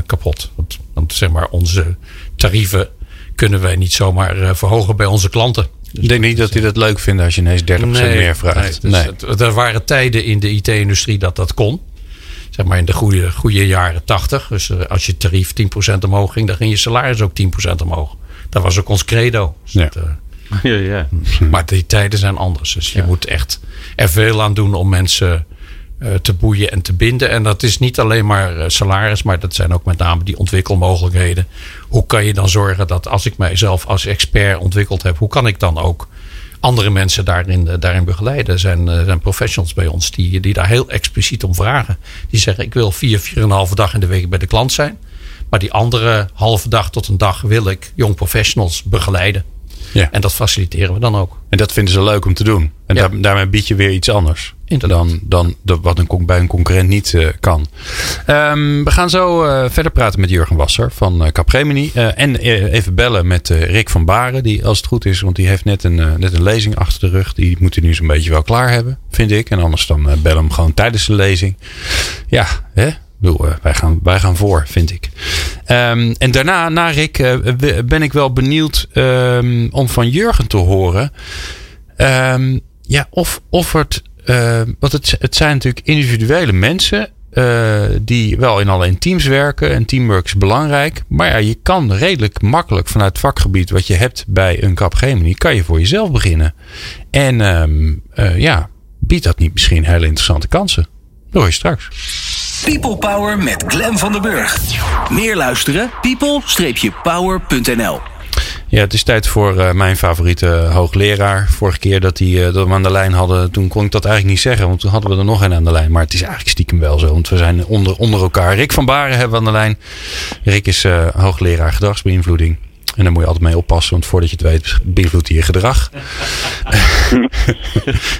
kapot. Want, want zeg maar, onze tarieven kunnen wij niet zomaar verhogen bij onze klanten. Dus Ik denk niet dat die dat leuk vinden als je ineens 30% meer vraagt. Nee, dus het- er waren tijden in de IT-industrie dat dat kon. Zeg maar in de goede, goede jaren 80. Dus eh, als je tarief 10% omhoog ging, dan ging je salaris ook 10% omhoog. Dat was ook ons credo. Dus Ja. dat, eh, Ja, ja. maar die tijden zijn anders. Dus je moet echt er veel aan doen om mensen eh, te boeien en te binden. En dat is niet alleen maar eh, salaris, maar dat zijn ook met name die ontwikkelmogelijkheden. Hoe kan je dan zorgen dat als ik mijzelf als expert ontwikkeld heb, hoe kan ik dan ook andere mensen daarin, eh, daarin begeleiden? Zijn, eh, zijn professionals bij ons die, die daar heel expliciet om vragen. Die zeggen: Ik wil vier, vier en een halve dag in de week bij de klant zijn. Maar die andere halve dag tot een dag wil ik jong professionals begeleiden. Ja. En dat faciliteren we dan ook. En dat vinden ze leuk om te doen. En Ja. daar, daarmee bied je weer iets anders. Inderdaad. Dan, dan de- wat een, bij een concurrent niet eh, kan. Ehm, we gaan zo eh, verder praten met Jurgen Wasser van eh, Capgemini. En even bellen met Rick van Baren. Die als het goed is, want die heeft net een, net een lezing achter de rug. Die moet hij nu zo'n beetje wel klaar hebben, vind ik. En anders dan bel hem gewoon tijdens de lezing. Ja, hè? Eh, wij, gaan, wij gaan voor, vind ik. Ehm, en daarna, na Rick, eh, ben ik wel benieuwd ehm, om van Jurgen te horen. Ehm, ja, of, of het. want het, het zijn natuurlijk individuele mensen. eh, die wel in alleen teams werken. En teamwork is belangrijk. Maar ja, je kan redelijk makkelijk vanuit het vakgebied wat je hebt bij een Capgemini. kan je voor jezelf beginnen. En ja, biedt dat niet misschien hele interessante kansen? Dat hoor je straks. People Power met Glen van der Burg. Meer luisteren? people-power.nl Ja, het is tijd voor eh, mijn favoriete hoogleraar. Vorige keer dat, hij, eh, dat we hem aan de lijn hadden, toen kon ik dat eigenlijk niet zeggen. Want toen hadden we er nog een aan de lijn. Maar het is eigenlijk stiekem wel zo. Want we zijn onder, onder elkaar. Rick van Baren hebben we aan de lijn. Rick is eh, hoogleraar gedragsbeïnvloeding. En daar moet je altijd mee oppassen. Want voordat je het weet, beïnvloedt hij je gedrag.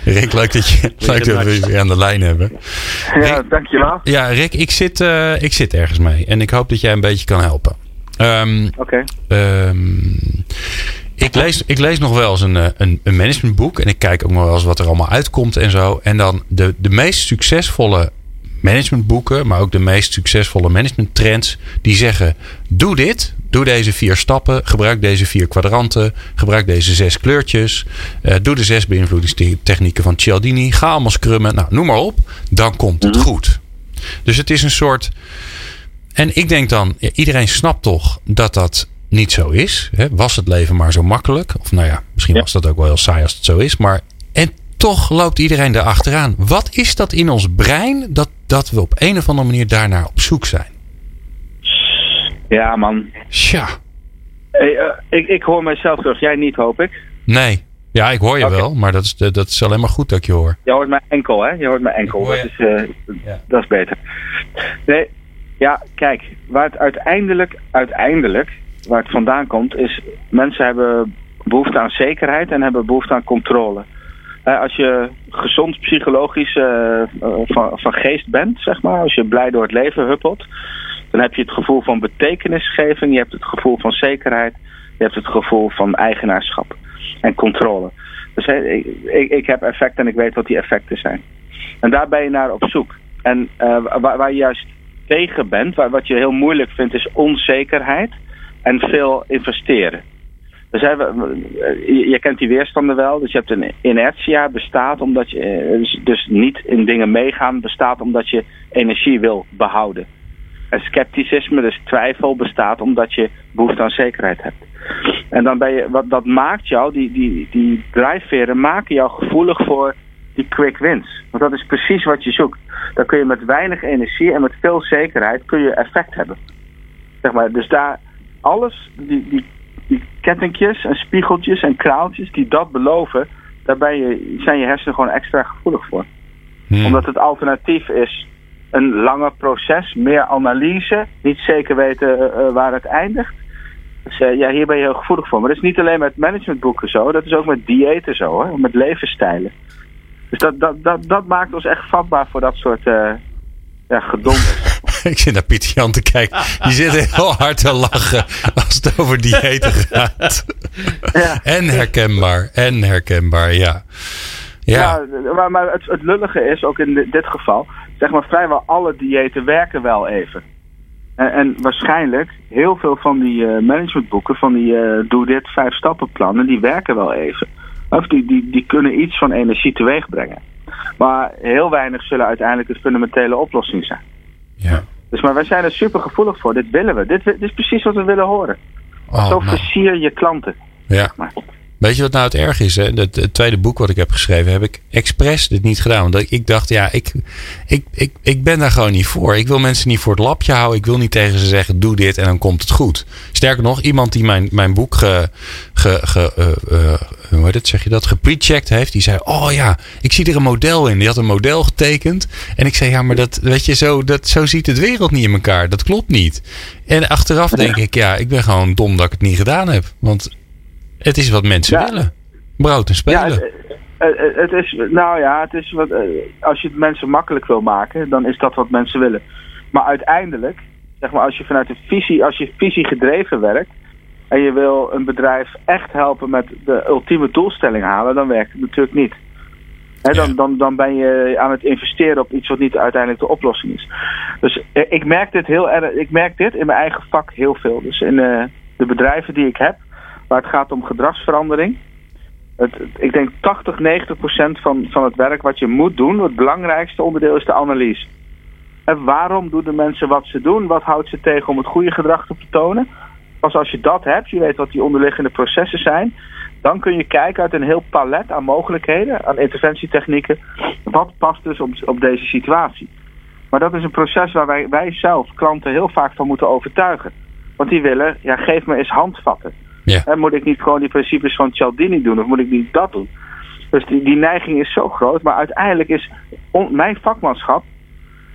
Rick, leuk dat, je, leuk dat we je weer aan de lijn hebben. Ja, dankjewel. Ja, Rick, ik zit, eh, ik zit ergens mee. En ik hoop dat jij een beetje kan helpen. Ehm, Oké. Ehm, ik, lees, ik lees nog wel eens een, eh, een, een managementboek. En ik kijk ook nog wel eens wat er allemaal uitkomt en zo. En dan de, de meest succesvolle managementboeken, maar ook de meest succesvolle managementtrends, die zeggen: doe dit, doe deze vier stappen, gebruik deze vier kwadranten, gebruik deze zes kleurtjes, eh, doe de zes beïnvloedingstechnieken van Cialdini, ga allemaal scrummen, nou, noem maar op, dan komt het goed. Dus het is een soort. En ik denk dan, ja, iedereen snapt toch dat dat niet zo is. Hè? Was het leven maar zo makkelijk? Of nou ja, misschien Ja. was dat ook wel heel saai als het zo is. Maar en toch loopt iedereen daar achteraan. Wat is dat in ons brein dat, dat we op een of andere manier daarnaar op zoek zijn. Ja, man. Tja. Hey, uh, ik, ik hoor mijzelf terug. Jij niet, hoop ik. Nee. Ja, ik hoor je okay. wel, maar dat is, dat is alleen maar goed dat ik je hoor. Je hoort mijn enkel, hè? Je hoort mijn enkel. Dat is, uh, ja. dat is beter. Nee, ja, kijk, waar het uiteindelijk, uiteindelijk, waar het vandaan komt, is mensen hebben behoefte aan zekerheid en hebben behoefte aan controle. Uh, als je gezond psychologisch uh, van, van geest bent, zeg maar, als je blij door het leven huppelt, dan heb je het gevoel van betekenisgeving, je hebt het gevoel van zekerheid, je hebt het gevoel van eigenaarschap en controle. Dus ik, ik, heb effecten en ik weet wat die effecten zijn. En daar ben je naar op zoek. En waar, je juist tegen bent, wat je heel moeilijk vindt, is onzekerheid en veel investeren. Dus je, kent die weerstanden wel. Dus je hebt een inertia bestaat omdat je dus, dus niet in dingen meegaan bestaat omdat je energie wil behouden. En scepticisme, dus twijfel, bestaat omdat je behoefte aan zekerheid hebt. En dan ben je, wat dat maakt jou, die, die, die drijfveren maken jou gevoelig voor die quick wins. Want dat is precies wat je zoekt. Dan kun je met weinig energie en met veel zekerheid kun je effect hebben. Zeg maar, dus daar alles, die, die, die kettingjes en spiegeltjes en kraaltjes die dat beloven, daar ben je, zijn je hersenen gewoon extra gevoelig voor. Hmm. Omdat het alternatief is een langer proces, meer analyse, niet zeker weten uh, waar het eindigt. Dus uh, ja, hier ben je heel gevoelig voor. Maar dat is niet alleen met managementboeken zo, dat is ook met diëten zo, hè, met levensstijlen. Dus dat, dat, dat, dat maakt ons echt vatbaar voor dat soort uh, ja, gedonder. ik zit naar Pieter Jan te kijken. Die zit heel hard te lachen als het over diëten gaat. Ja. En herkenbaar, en herkenbaar, ja. Ja, ja maar, maar het, het lullige is, ook in dit geval, zeg maar vrijwel alle diëten werken wel even. En, en waarschijnlijk heel veel van die uh, managementboeken, van die uh, doe dit vijf stappenplannen, die werken wel even. Of die, die, die kunnen iets van energie teweeg brengen. Maar heel weinig zullen uiteindelijk de fundamentele oplossing zijn. Ja. Dus maar wij zijn er super gevoelig voor. Dit willen we. Dit, dit is precies wat we willen horen. Oh, Zo nou. versier je klanten. Ja. Maar. Weet je wat nou het erg is? Hè? Het, het, tweede boek wat ik heb geschreven, heb ik expres dit niet gedaan. Want ik dacht, ja, ik, ik, ik, ik ben daar gewoon niet voor. Ik wil mensen niet voor het lapje houden. Ik wil niet tegen ze zeggen, doe dit en dan komt het goed. Sterker nog, iemand die mijn, mijn boek ge, ge, ge, uh, uh, hoe heet het, zeg je dat, geprecheckt heeft. Die zei, oh ja, ik zie er een model in. Die had een model getekend. En ik zei, ja, maar dat, weet je, zo, dat, zo ziet het wereld niet in elkaar. Dat klopt niet. En achteraf denk ik, ja, ik ben gewoon dom dat ik het niet gedaan heb. Want het is wat mensen ja. willen. Brood en spelen. Ja, het, is, nou ja, het is wat, als je het mensen makkelijk wil maken, dan is dat wat mensen willen. Maar uiteindelijk, zeg maar, als je vanuit de visie, als je visie gedreven werkt en je wil een bedrijf echt helpen met de ultieme doelstelling halen, dan werkt het natuurlijk niet. He, dan, dan, dan ben je aan het investeren op iets wat niet uiteindelijk de oplossing is. Dus ik merk dit heel erg. Ik merk dit in mijn eigen vak heel veel. Dus in uh, de bedrijven die ik heb, waar het gaat om gedragsverandering. Het, ik denk 80, 90 procent van, van het werk wat je moet doen, het belangrijkste onderdeel is de analyse. En waarom doen de mensen wat ze doen? Wat houdt ze tegen om het goede gedrag te vertonen? Pas als je dat hebt, je weet wat die onderliggende processen zijn, dan kun je kijken uit een heel palet aan mogelijkheden, aan interventietechnieken, wat past dus op, op deze situatie. Maar dat is een proces waar wij, wij zelf klanten heel vaak van moeten overtuigen. Want die willen, ja, geef me eens handvatten. Ja. En moet ik niet gewoon die principes van Cialdini doen of moet ik niet dat doen? Dus die, die neiging is zo groot, maar uiteindelijk is on, mijn vakmanschap,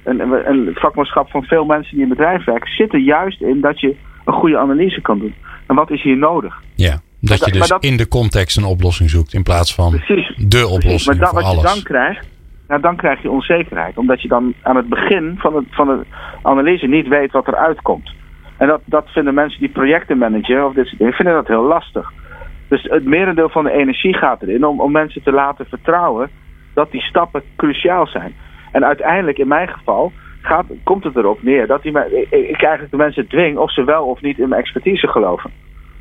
een, een vakmanschap van veel mensen die in bedrijf werken, zit er juist in dat je een goede analyse kan doen. En wat is hier nodig? Ja, dat je dus dat, in de context een oplossing zoekt in plaats van precies, de oplossing precies. Maar dat, voor wat alles. je dan krijgt, nou, dan krijg je onzekerheid. Omdat je dan aan het begin van, het, van de analyse niet weet wat er uitkomt. En dat, dat vinden mensen die projecten managen of dit soort dingen, vinden dat heel lastig. Dus het merendeel van de energie gaat erin om, om mensen te laten vertrouwen dat die stappen cruciaal zijn. En uiteindelijk, in mijn geval, gaat, komt het erop neer dat die, ik, ik eigenlijk de mensen dwing of ze wel of niet in mijn expertise geloven.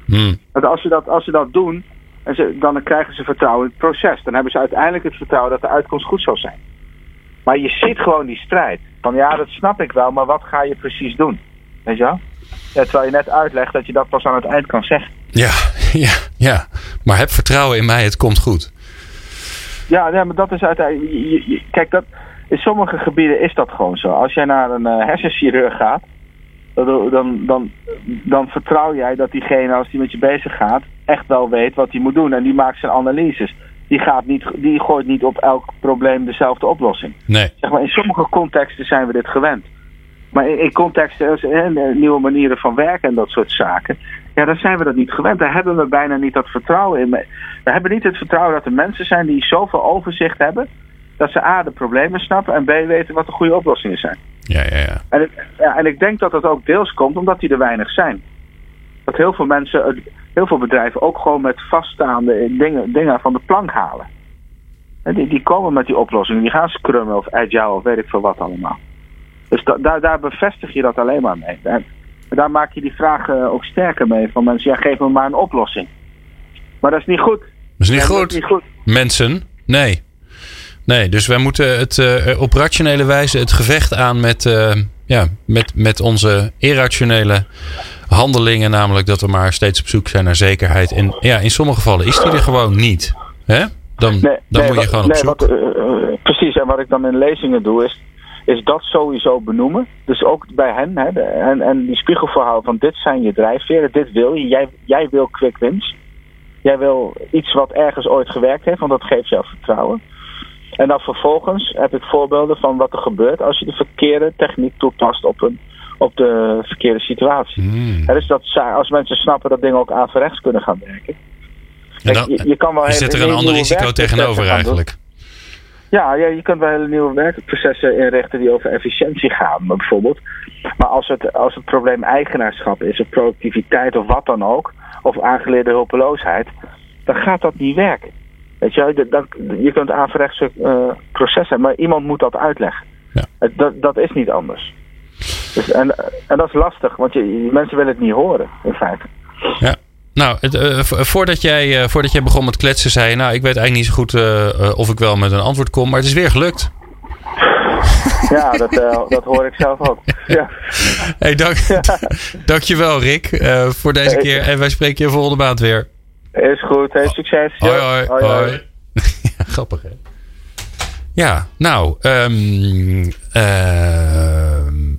Hmm. Want als ze dat, als ze dat doen, en ze, dan krijgen ze vertrouwen in het proces. Dan hebben ze uiteindelijk het vertrouwen dat de uitkomst goed zal zijn. Maar je ziet gewoon die strijd. Van ja, dat snap ik wel, maar wat ga je precies doen? Weet je wel? Ja, terwijl je net uitlegt dat je dat pas aan het eind kan zeggen. Ja, ja, ja. Maar heb vertrouwen in mij, het komt goed. Ja, ja maar dat is uiteindelijk. Je, je, kijk, dat, in sommige gebieden is dat gewoon zo. Als jij naar een uh, hersenchirurg gaat, dan, dan, dan, dan vertrouw jij dat diegene, als die met je bezig gaat, echt wel weet wat hij moet doen. En die maakt zijn analyses. Die, gaat niet, die gooit niet op elk probleem dezelfde oplossing. Nee. Zeg maar, in sommige contexten zijn we dit gewend. Maar in, in contexten, nieuwe manieren van werken en dat soort zaken, ja, dan zijn we dat niet gewend. Daar hebben we bijna niet dat vertrouwen in. We hebben niet het vertrouwen dat er mensen zijn die zoveel overzicht hebben, dat ze A, de problemen snappen en B, weten wat de goede oplossingen zijn. Ja, ja, ja. En, ja, en ik denk dat dat ook deels komt omdat die er weinig zijn. Dat heel veel mensen, heel veel bedrijven ook gewoon met vaststaande dingen, dingen van de plank halen. En die, die komen met die oplossingen. Die gaan scrummen of agile of weet ik veel wat allemaal. Dus daar, daar bevestig je dat alleen maar mee. En daar maak je die vragen ook sterker mee. Van mensen, ja, geef me maar een oplossing. Maar dat is niet goed. Dat is niet, goed. Dat is niet goed. Mensen, nee. Nee, dus wij moeten het uh, op rationele wijze het gevecht aan met, uh, ja, met, met onze irrationele handelingen. Namelijk dat we maar steeds op zoek zijn naar zekerheid. En ja, in sommige gevallen is die er gewoon niet. Hè? Dan, nee, dan moet je gewoon op nee, zoek. Wat, uh, precies, en wat ik dan in lezingen doe is is dat sowieso benoemen. Dus ook bij hen. Hè, en, en die spiegelverhaal van dit zijn je drijfveren, dit wil je. Jij, jij wil quick wins. Jij wil iets wat ergens ooit gewerkt heeft, want dat geeft jou vertrouwen. En dan vervolgens heb ik voorbeelden van wat er gebeurt als je de verkeerde techniek toepast op, een, op de verkeerde situatie. Dus dat, als mensen snappen dat dingen ook averechts kunnen gaan werken. Dan, je, je, kan wel zit er een ander risico tegenover eigenlijk. Ja, ja, je kunt wel hele nieuwe werkprocessen inrichten die over efficiëntie gaan, bijvoorbeeld. Maar als het, als het probleem eigenaarschap is, of productiviteit of wat dan ook, of aangeleerde hulpeloosheid, dan gaat dat niet werken. Weet je, je kunt averechtse uh, processen, maar iemand moet dat uitleggen. Ja. Dat, dat is niet anders. Dus, en, en dat is lastig, want je, mensen willen het niet horen, in feite. Ja. Nou, het, uh, voordat, jij, uh, voordat jij begon met kletsen, zei je... nou, ik weet eigenlijk niet zo goed uh, of ik wel met een antwoord kom... maar het is weer gelukt. Ja, dat, dat hoor ik zelf ook. Ja. Hey, dank, ja. dankjewel Rick voor deze keer. En wij spreken je volgende maand weer. Is goed, hey, succes. Hoi, hoi, hoi. hoi. ja, grappig hè? Ja, nou... Um,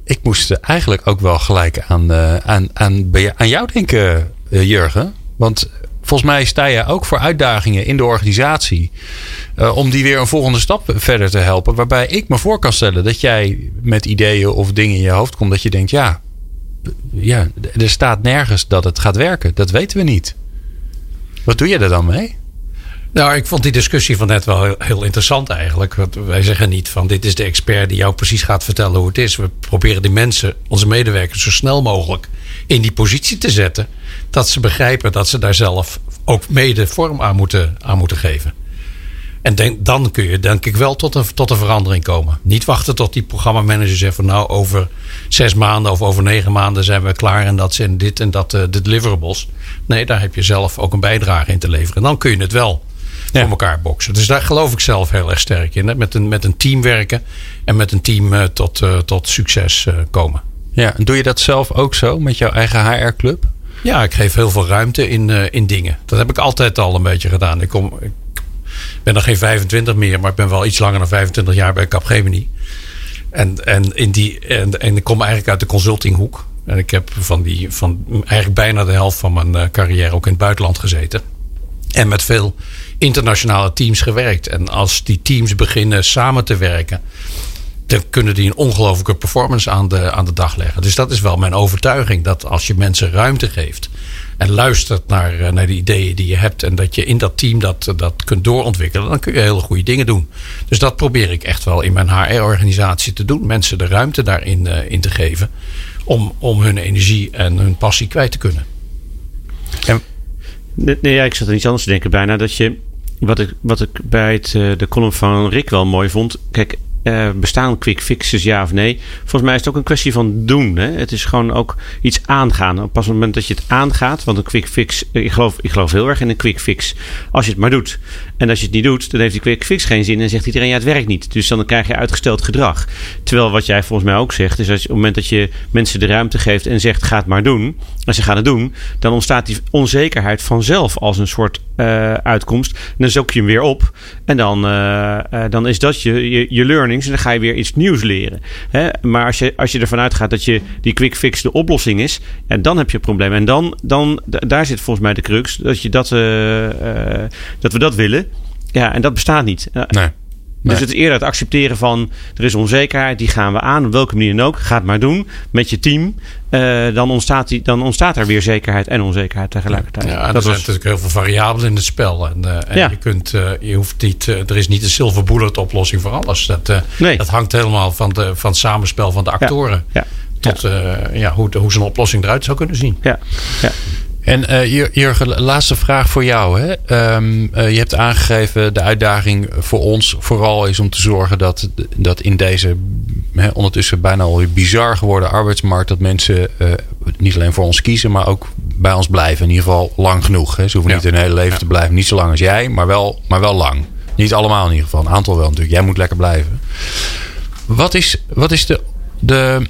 ik moest eigenlijk ook wel gelijk aan, aan, aan, aan jou denken... Uh, Jurgen. Want volgens mij sta je ook voor uitdagingen in de organisatie. Uh, om die weer een volgende stap verder te helpen. Waarbij ik me voor kan stellen dat jij met ideeën of dingen in je hoofd komt. Dat je denkt, ja, ja, er staat nergens dat het gaat werken. Dat weten we niet. Wat doe je er dan mee? Nou, ik vond die discussie van net wel heel, heel, interessant eigenlijk. Want wij zeggen niet van dit is de expert die jou precies gaat vertellen hoe het is. We proberen die mensen, onze medewerkers, zo snel mogelijk in die positie te zetten. Dat ze begrijpen dat ze daar zelf ook mede vorm aan moeten, aan moeten geven. En denk, dan kun je denk ik wel tot een, tot een verandering komen. Niet wachten tot die programmamanager zegt van nou over zes maanden of over negen maanden zijn we klaar en dat zijn dit en dat uh, de deliverables. Nee, daar heb je zelf ook een bijdrage in te leveren. En dan kun je het wel ja. voor elkaar boksen. Dus daar geloof ik zelf heel erg sterk in. Hè? Met, een, met een team werken en met een team uh, tot, uh, tot succes uh, komen. Ja, en doe je dat zelf ook zo met jouw eigen HR-club? Ja, ik geef heel veel ruimte in, in dingen. Dat heb ik altijd al een beetje gedaan. Ik, kom, ik ben nog geen 25 meer, maar ik ben wel iets langer dan 25 jaar bij Capgemini. En, en, in die, en, en ik kom eigenlijk uit de consultinghoek. En ik heb van, die, van eigenlijk bijna de helft van mijn carrière ook in het buitenland gezeten. En met veel internationale teams gewerkt. En als die teams beginnen samen te werken, dan kunnen die een ongelofelijke performance aan de, aan de dag leggen. Dus dat is wel mijn overtuiging. Dat als je mensen ruimte geeft en luistert naar, eh, naar de ideeën die je hebt. En dat je in dat team dat, dat kunt doorontwikkelen. Dan kun je hele goede dingen doen. Dus dat probeer ik echt wel in mijn HR-organisatie te doen. Mensen de ruimte daarin uh, in te geven. Om, om hun energie en hun passie kwijt te kunnen. En Nee, ik zat er iets anders te denken bijna. Dat je, wat ik, wat ik bij het, de column van Rick wel mooi vond. Kijk, uh, bestaan quick fixes ja of nee? Volgens mij is het ook een kwestie van doen. Hè? Het is gewoon ook iets aangaan. Op het moment dat je het aangaat, want een quick fix, ik geloof, ik geloof heel erg in een quick fix. Als je het maar doet. En als je het niet doet, dan heeft die quick fix geen zin en zegt iedereen ja, het werkt niet. Dus dan krijg je uitgesteld gedrag. Terwijl wat jij volgens mij ook zegt, is als op het moment dat je mensen de ruimte geeft en zegt ga het maar doen, als ze gaan het doen, dan ontstaat die onzekerheid vanzelf als een soort uh, uitkomst. En dan zoek je hem weer op en dan, uh, uh, dan is dat je, je, je, learnings en dan ga je weer iets nieuws leren. Hè? Maar als je, als je ervan uitgaat dat je die quick fix de oplossing is, en dan heb je een probleem. En dan, dan daar zit volgens mij de crux, dat, je dat, dat we dat willen. Ja, en dat bestaat niet. Nee. Dus het is eerder het accepteren van er is onzekerheid, die gaan we aan, op welke manier dan ook. Ga het maar doen met je team. Uh, dan, ontstaat die, dan ontstaat er weer zekerheid en onzekerheid tegelijkertijd. Ja, er zijn natuurlijk heel veel variabelen in het spel. En, uh, en ja. je, kunt, uh, je hoeft niet, er is niet een silver bullet oplossing voor alles. Dat, nee. dat hangt helemaal van, de, van het samenspel van de actoren. Ja. Tot ja, hoe, hoe zo'n oplossing eruit zou kunnen zien. Ja. ja. En uh, Jurgen, laatste vraag voor jou. Hè? Um, uh, je hebt aangegeven, de uitdaging voor ons vooral is om te zorgen dat, dat in deze hè, ondertussen bijna al bizar geworden arbeidsmarkt, dat mensen uh, niet alleen voor ons kiezen, maar ook bij ons blijven. In ieder geval lang genoeg. Hè? Ze hoeven ja. niet hun hele leven ja. te blijven. Niet zo lang als jij, maar wel, maar wel lang. Niet allemaal in ieder geval. Een aantal wel natuurlijk. Jij moet lekker blijven. Wat is, wat is de, de,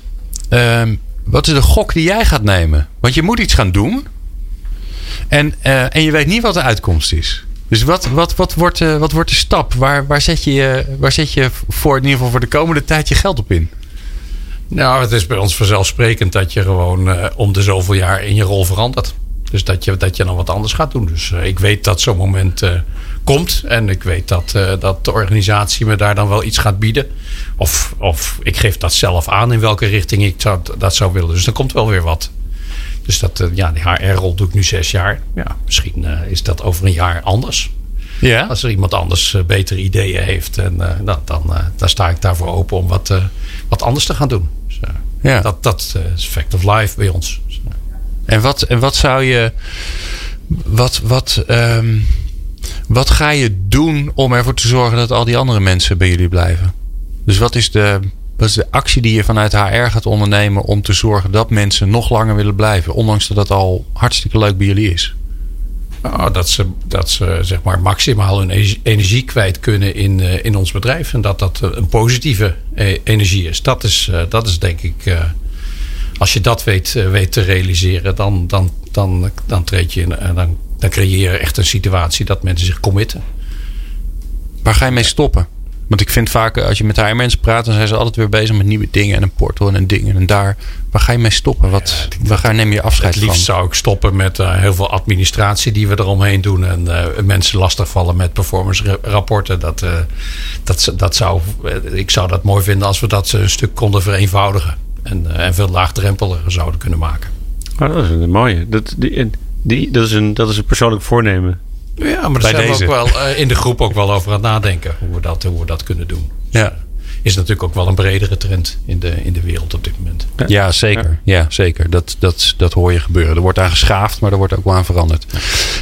wat is de gok die jij gaat nemen? Want je moet iets gaan doen. En, uh, en je weet niet wat de uitkomst is. Dus wat, wat, wat, wordt, uh, wat wordt de stap? Waar, waar, zet je, waar zet je voor, in ieder geval voor de komende tijd je geld op in? Nou, het is bij ons vanzelfsprekend dat je gewoon om de zoveel jaar in je rol verandert. Dus dat je, dat je dan wat anders gaat doen. Dus ik weet dat zo'n moment komt. En ik weet dat, dat de organisatie me daar dan wel iets gaat bieden. Of, of ik geef dat zelf aan in welke richting ik zou, dat zou willen. Dus er komt wel weer wat. Dus dat, uh, ja, die HR-rol doe ik nu zes jaar. Ja, misschien uh, is dat over een jaar anders. Ja. Als er iemand anders uh, betere ideeën heeft, en, dan, dan, dan sta ik daarvoor open om wat, wat anders te gaan doen. Dus, ja. Dat, dat is fact of life bij ons. Dus, en, wat, en wat zou je. Wat, wat, um, wat ga je doen om ervoor te zorgen dat al die andere mensen bij jullie blijven? Dus wat is de wat is de actie die je vanuit HR gaat ondernemen om te zorgen dat mensen nog langer willen blijven? Ondanks dat het al hartstikke leuk bij jullie is. Nou, dat ze, dat ze zeg maar maximaal hun energie kwijt kunnen in, uh, in ons bedrijf. En dat dat een positieve uh, energie is. Dat is, dat is denk ik. als je dat weet, weet te realiseren, dan, dan, dan, dan, treed je, dan, dan creëer je echt een situatie dat mensen zich committen. Waar ga je mee stoppen? Want ik vind vaak, als je met haar mensen praat, dan zijn ze altijd weer bezig met nieuwe dingen. En een portal en een ding en een daar. Waar ga je mee stoppen? Wat, ja, waar ga, neem je afscheid van? Het liefst zou ik stoppen met uh, heel veel administratie die we eromheen doen. En uh, mensen lastigvallen met performance rapporten. Dat, uh, dat, dat zou, ik zou dat mooi vinden als we dat een stuk konden vereenvoudigen. En, en veel laagdrempeliger zouden kunnen maken. Oh, dat is een mooie. Dat, die, die, dat, is een, dat is een persoonlijk voornemen. Ja, maar daar zijn deze. we ook wel uh, in de groep ook wel over aan het nadenken. Hoe we dat, hoe we dat kunnen doen. Ja. Is natuurlijk ook wel een bredere trend in de, in de wereld op dit moment. Ja, ja zeker. Ja. ja. zeker. Dat, dat, dat hoor je gebeuren. Er wordt aan geschaafd, maar er wordt ook wel aan veranderd.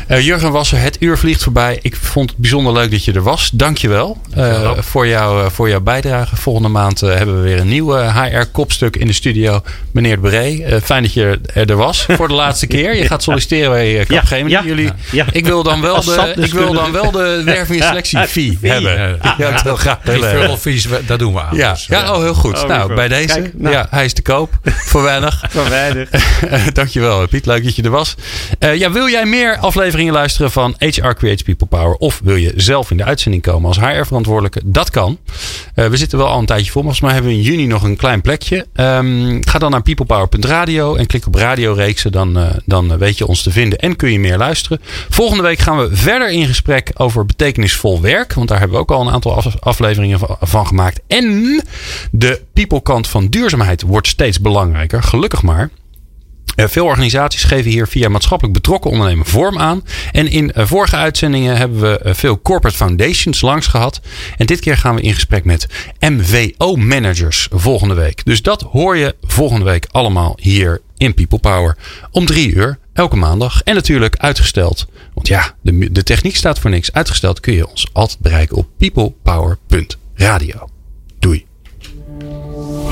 Uh, Jurgen Wasser, het uur vliegt voorbij. Ik vond het bijzonder leuk dat je er was. Dank je wel uh, voor, jou, voor jouw bijdrage. Volgende maand hebben we weer een nieuw HR-kopstuk in de studio. Meneer de Bree, fijn dat je er was voor de laatste keer. Je gaat solliciteren bij Capgemini. Ja, Jullie, Ik wil dan wel de, ik wil dan wel de werving en selectie fee hebben. Ja, ik wil graag. Die dat doen we aan. Ja, dus, ja oh, heel goed. Oh, nou, bij deze. Kijk, nou. Ja, hij is te koop. Voor weinig. Voor weinig. Dankjewel, Piet. Leuk dat je er was. Uh, ja, wil jij meer afleveringen luisteren van HR Creates People Power? Of wil je zelf in de uitzending komen als HR-verantwoordelijke? Dat kan. Uh, we zitten wel al een tijdje vol. Volgens mij hebben we in juni nog een klein plekje. Um, ga dan naar peoplepower.radio en klik op radioreeksen. Dan, uh, dan weet je ons te vinden en kun je meer luisteren. Volgende week gaan we verder in gesprek over betekenisvol werk. Want daar hebben we ook al een aantal afleveringen van gemaakt. En de people-kant van duurzaamheid wordt steeds belangrijker. Gelukkig maar. Uh, veel organisaties geven hier via maatschappelijk betrokken ondernemen vorm aan. En in uh, vorige uitzendingen hebben we uh, veel corporate foundations langs gehad. En dit keer gaan we in gesprek met MVO-managers volgende week. Dus dat hoor je volgende week allemaal hier in People Power. Om drie uur, elke maandag. En natuurlijk uitgesteld. Want ja, de, de techniek staat voor niks. Uitgesteld kun je ons altijd bereiken op peoplepower.radio.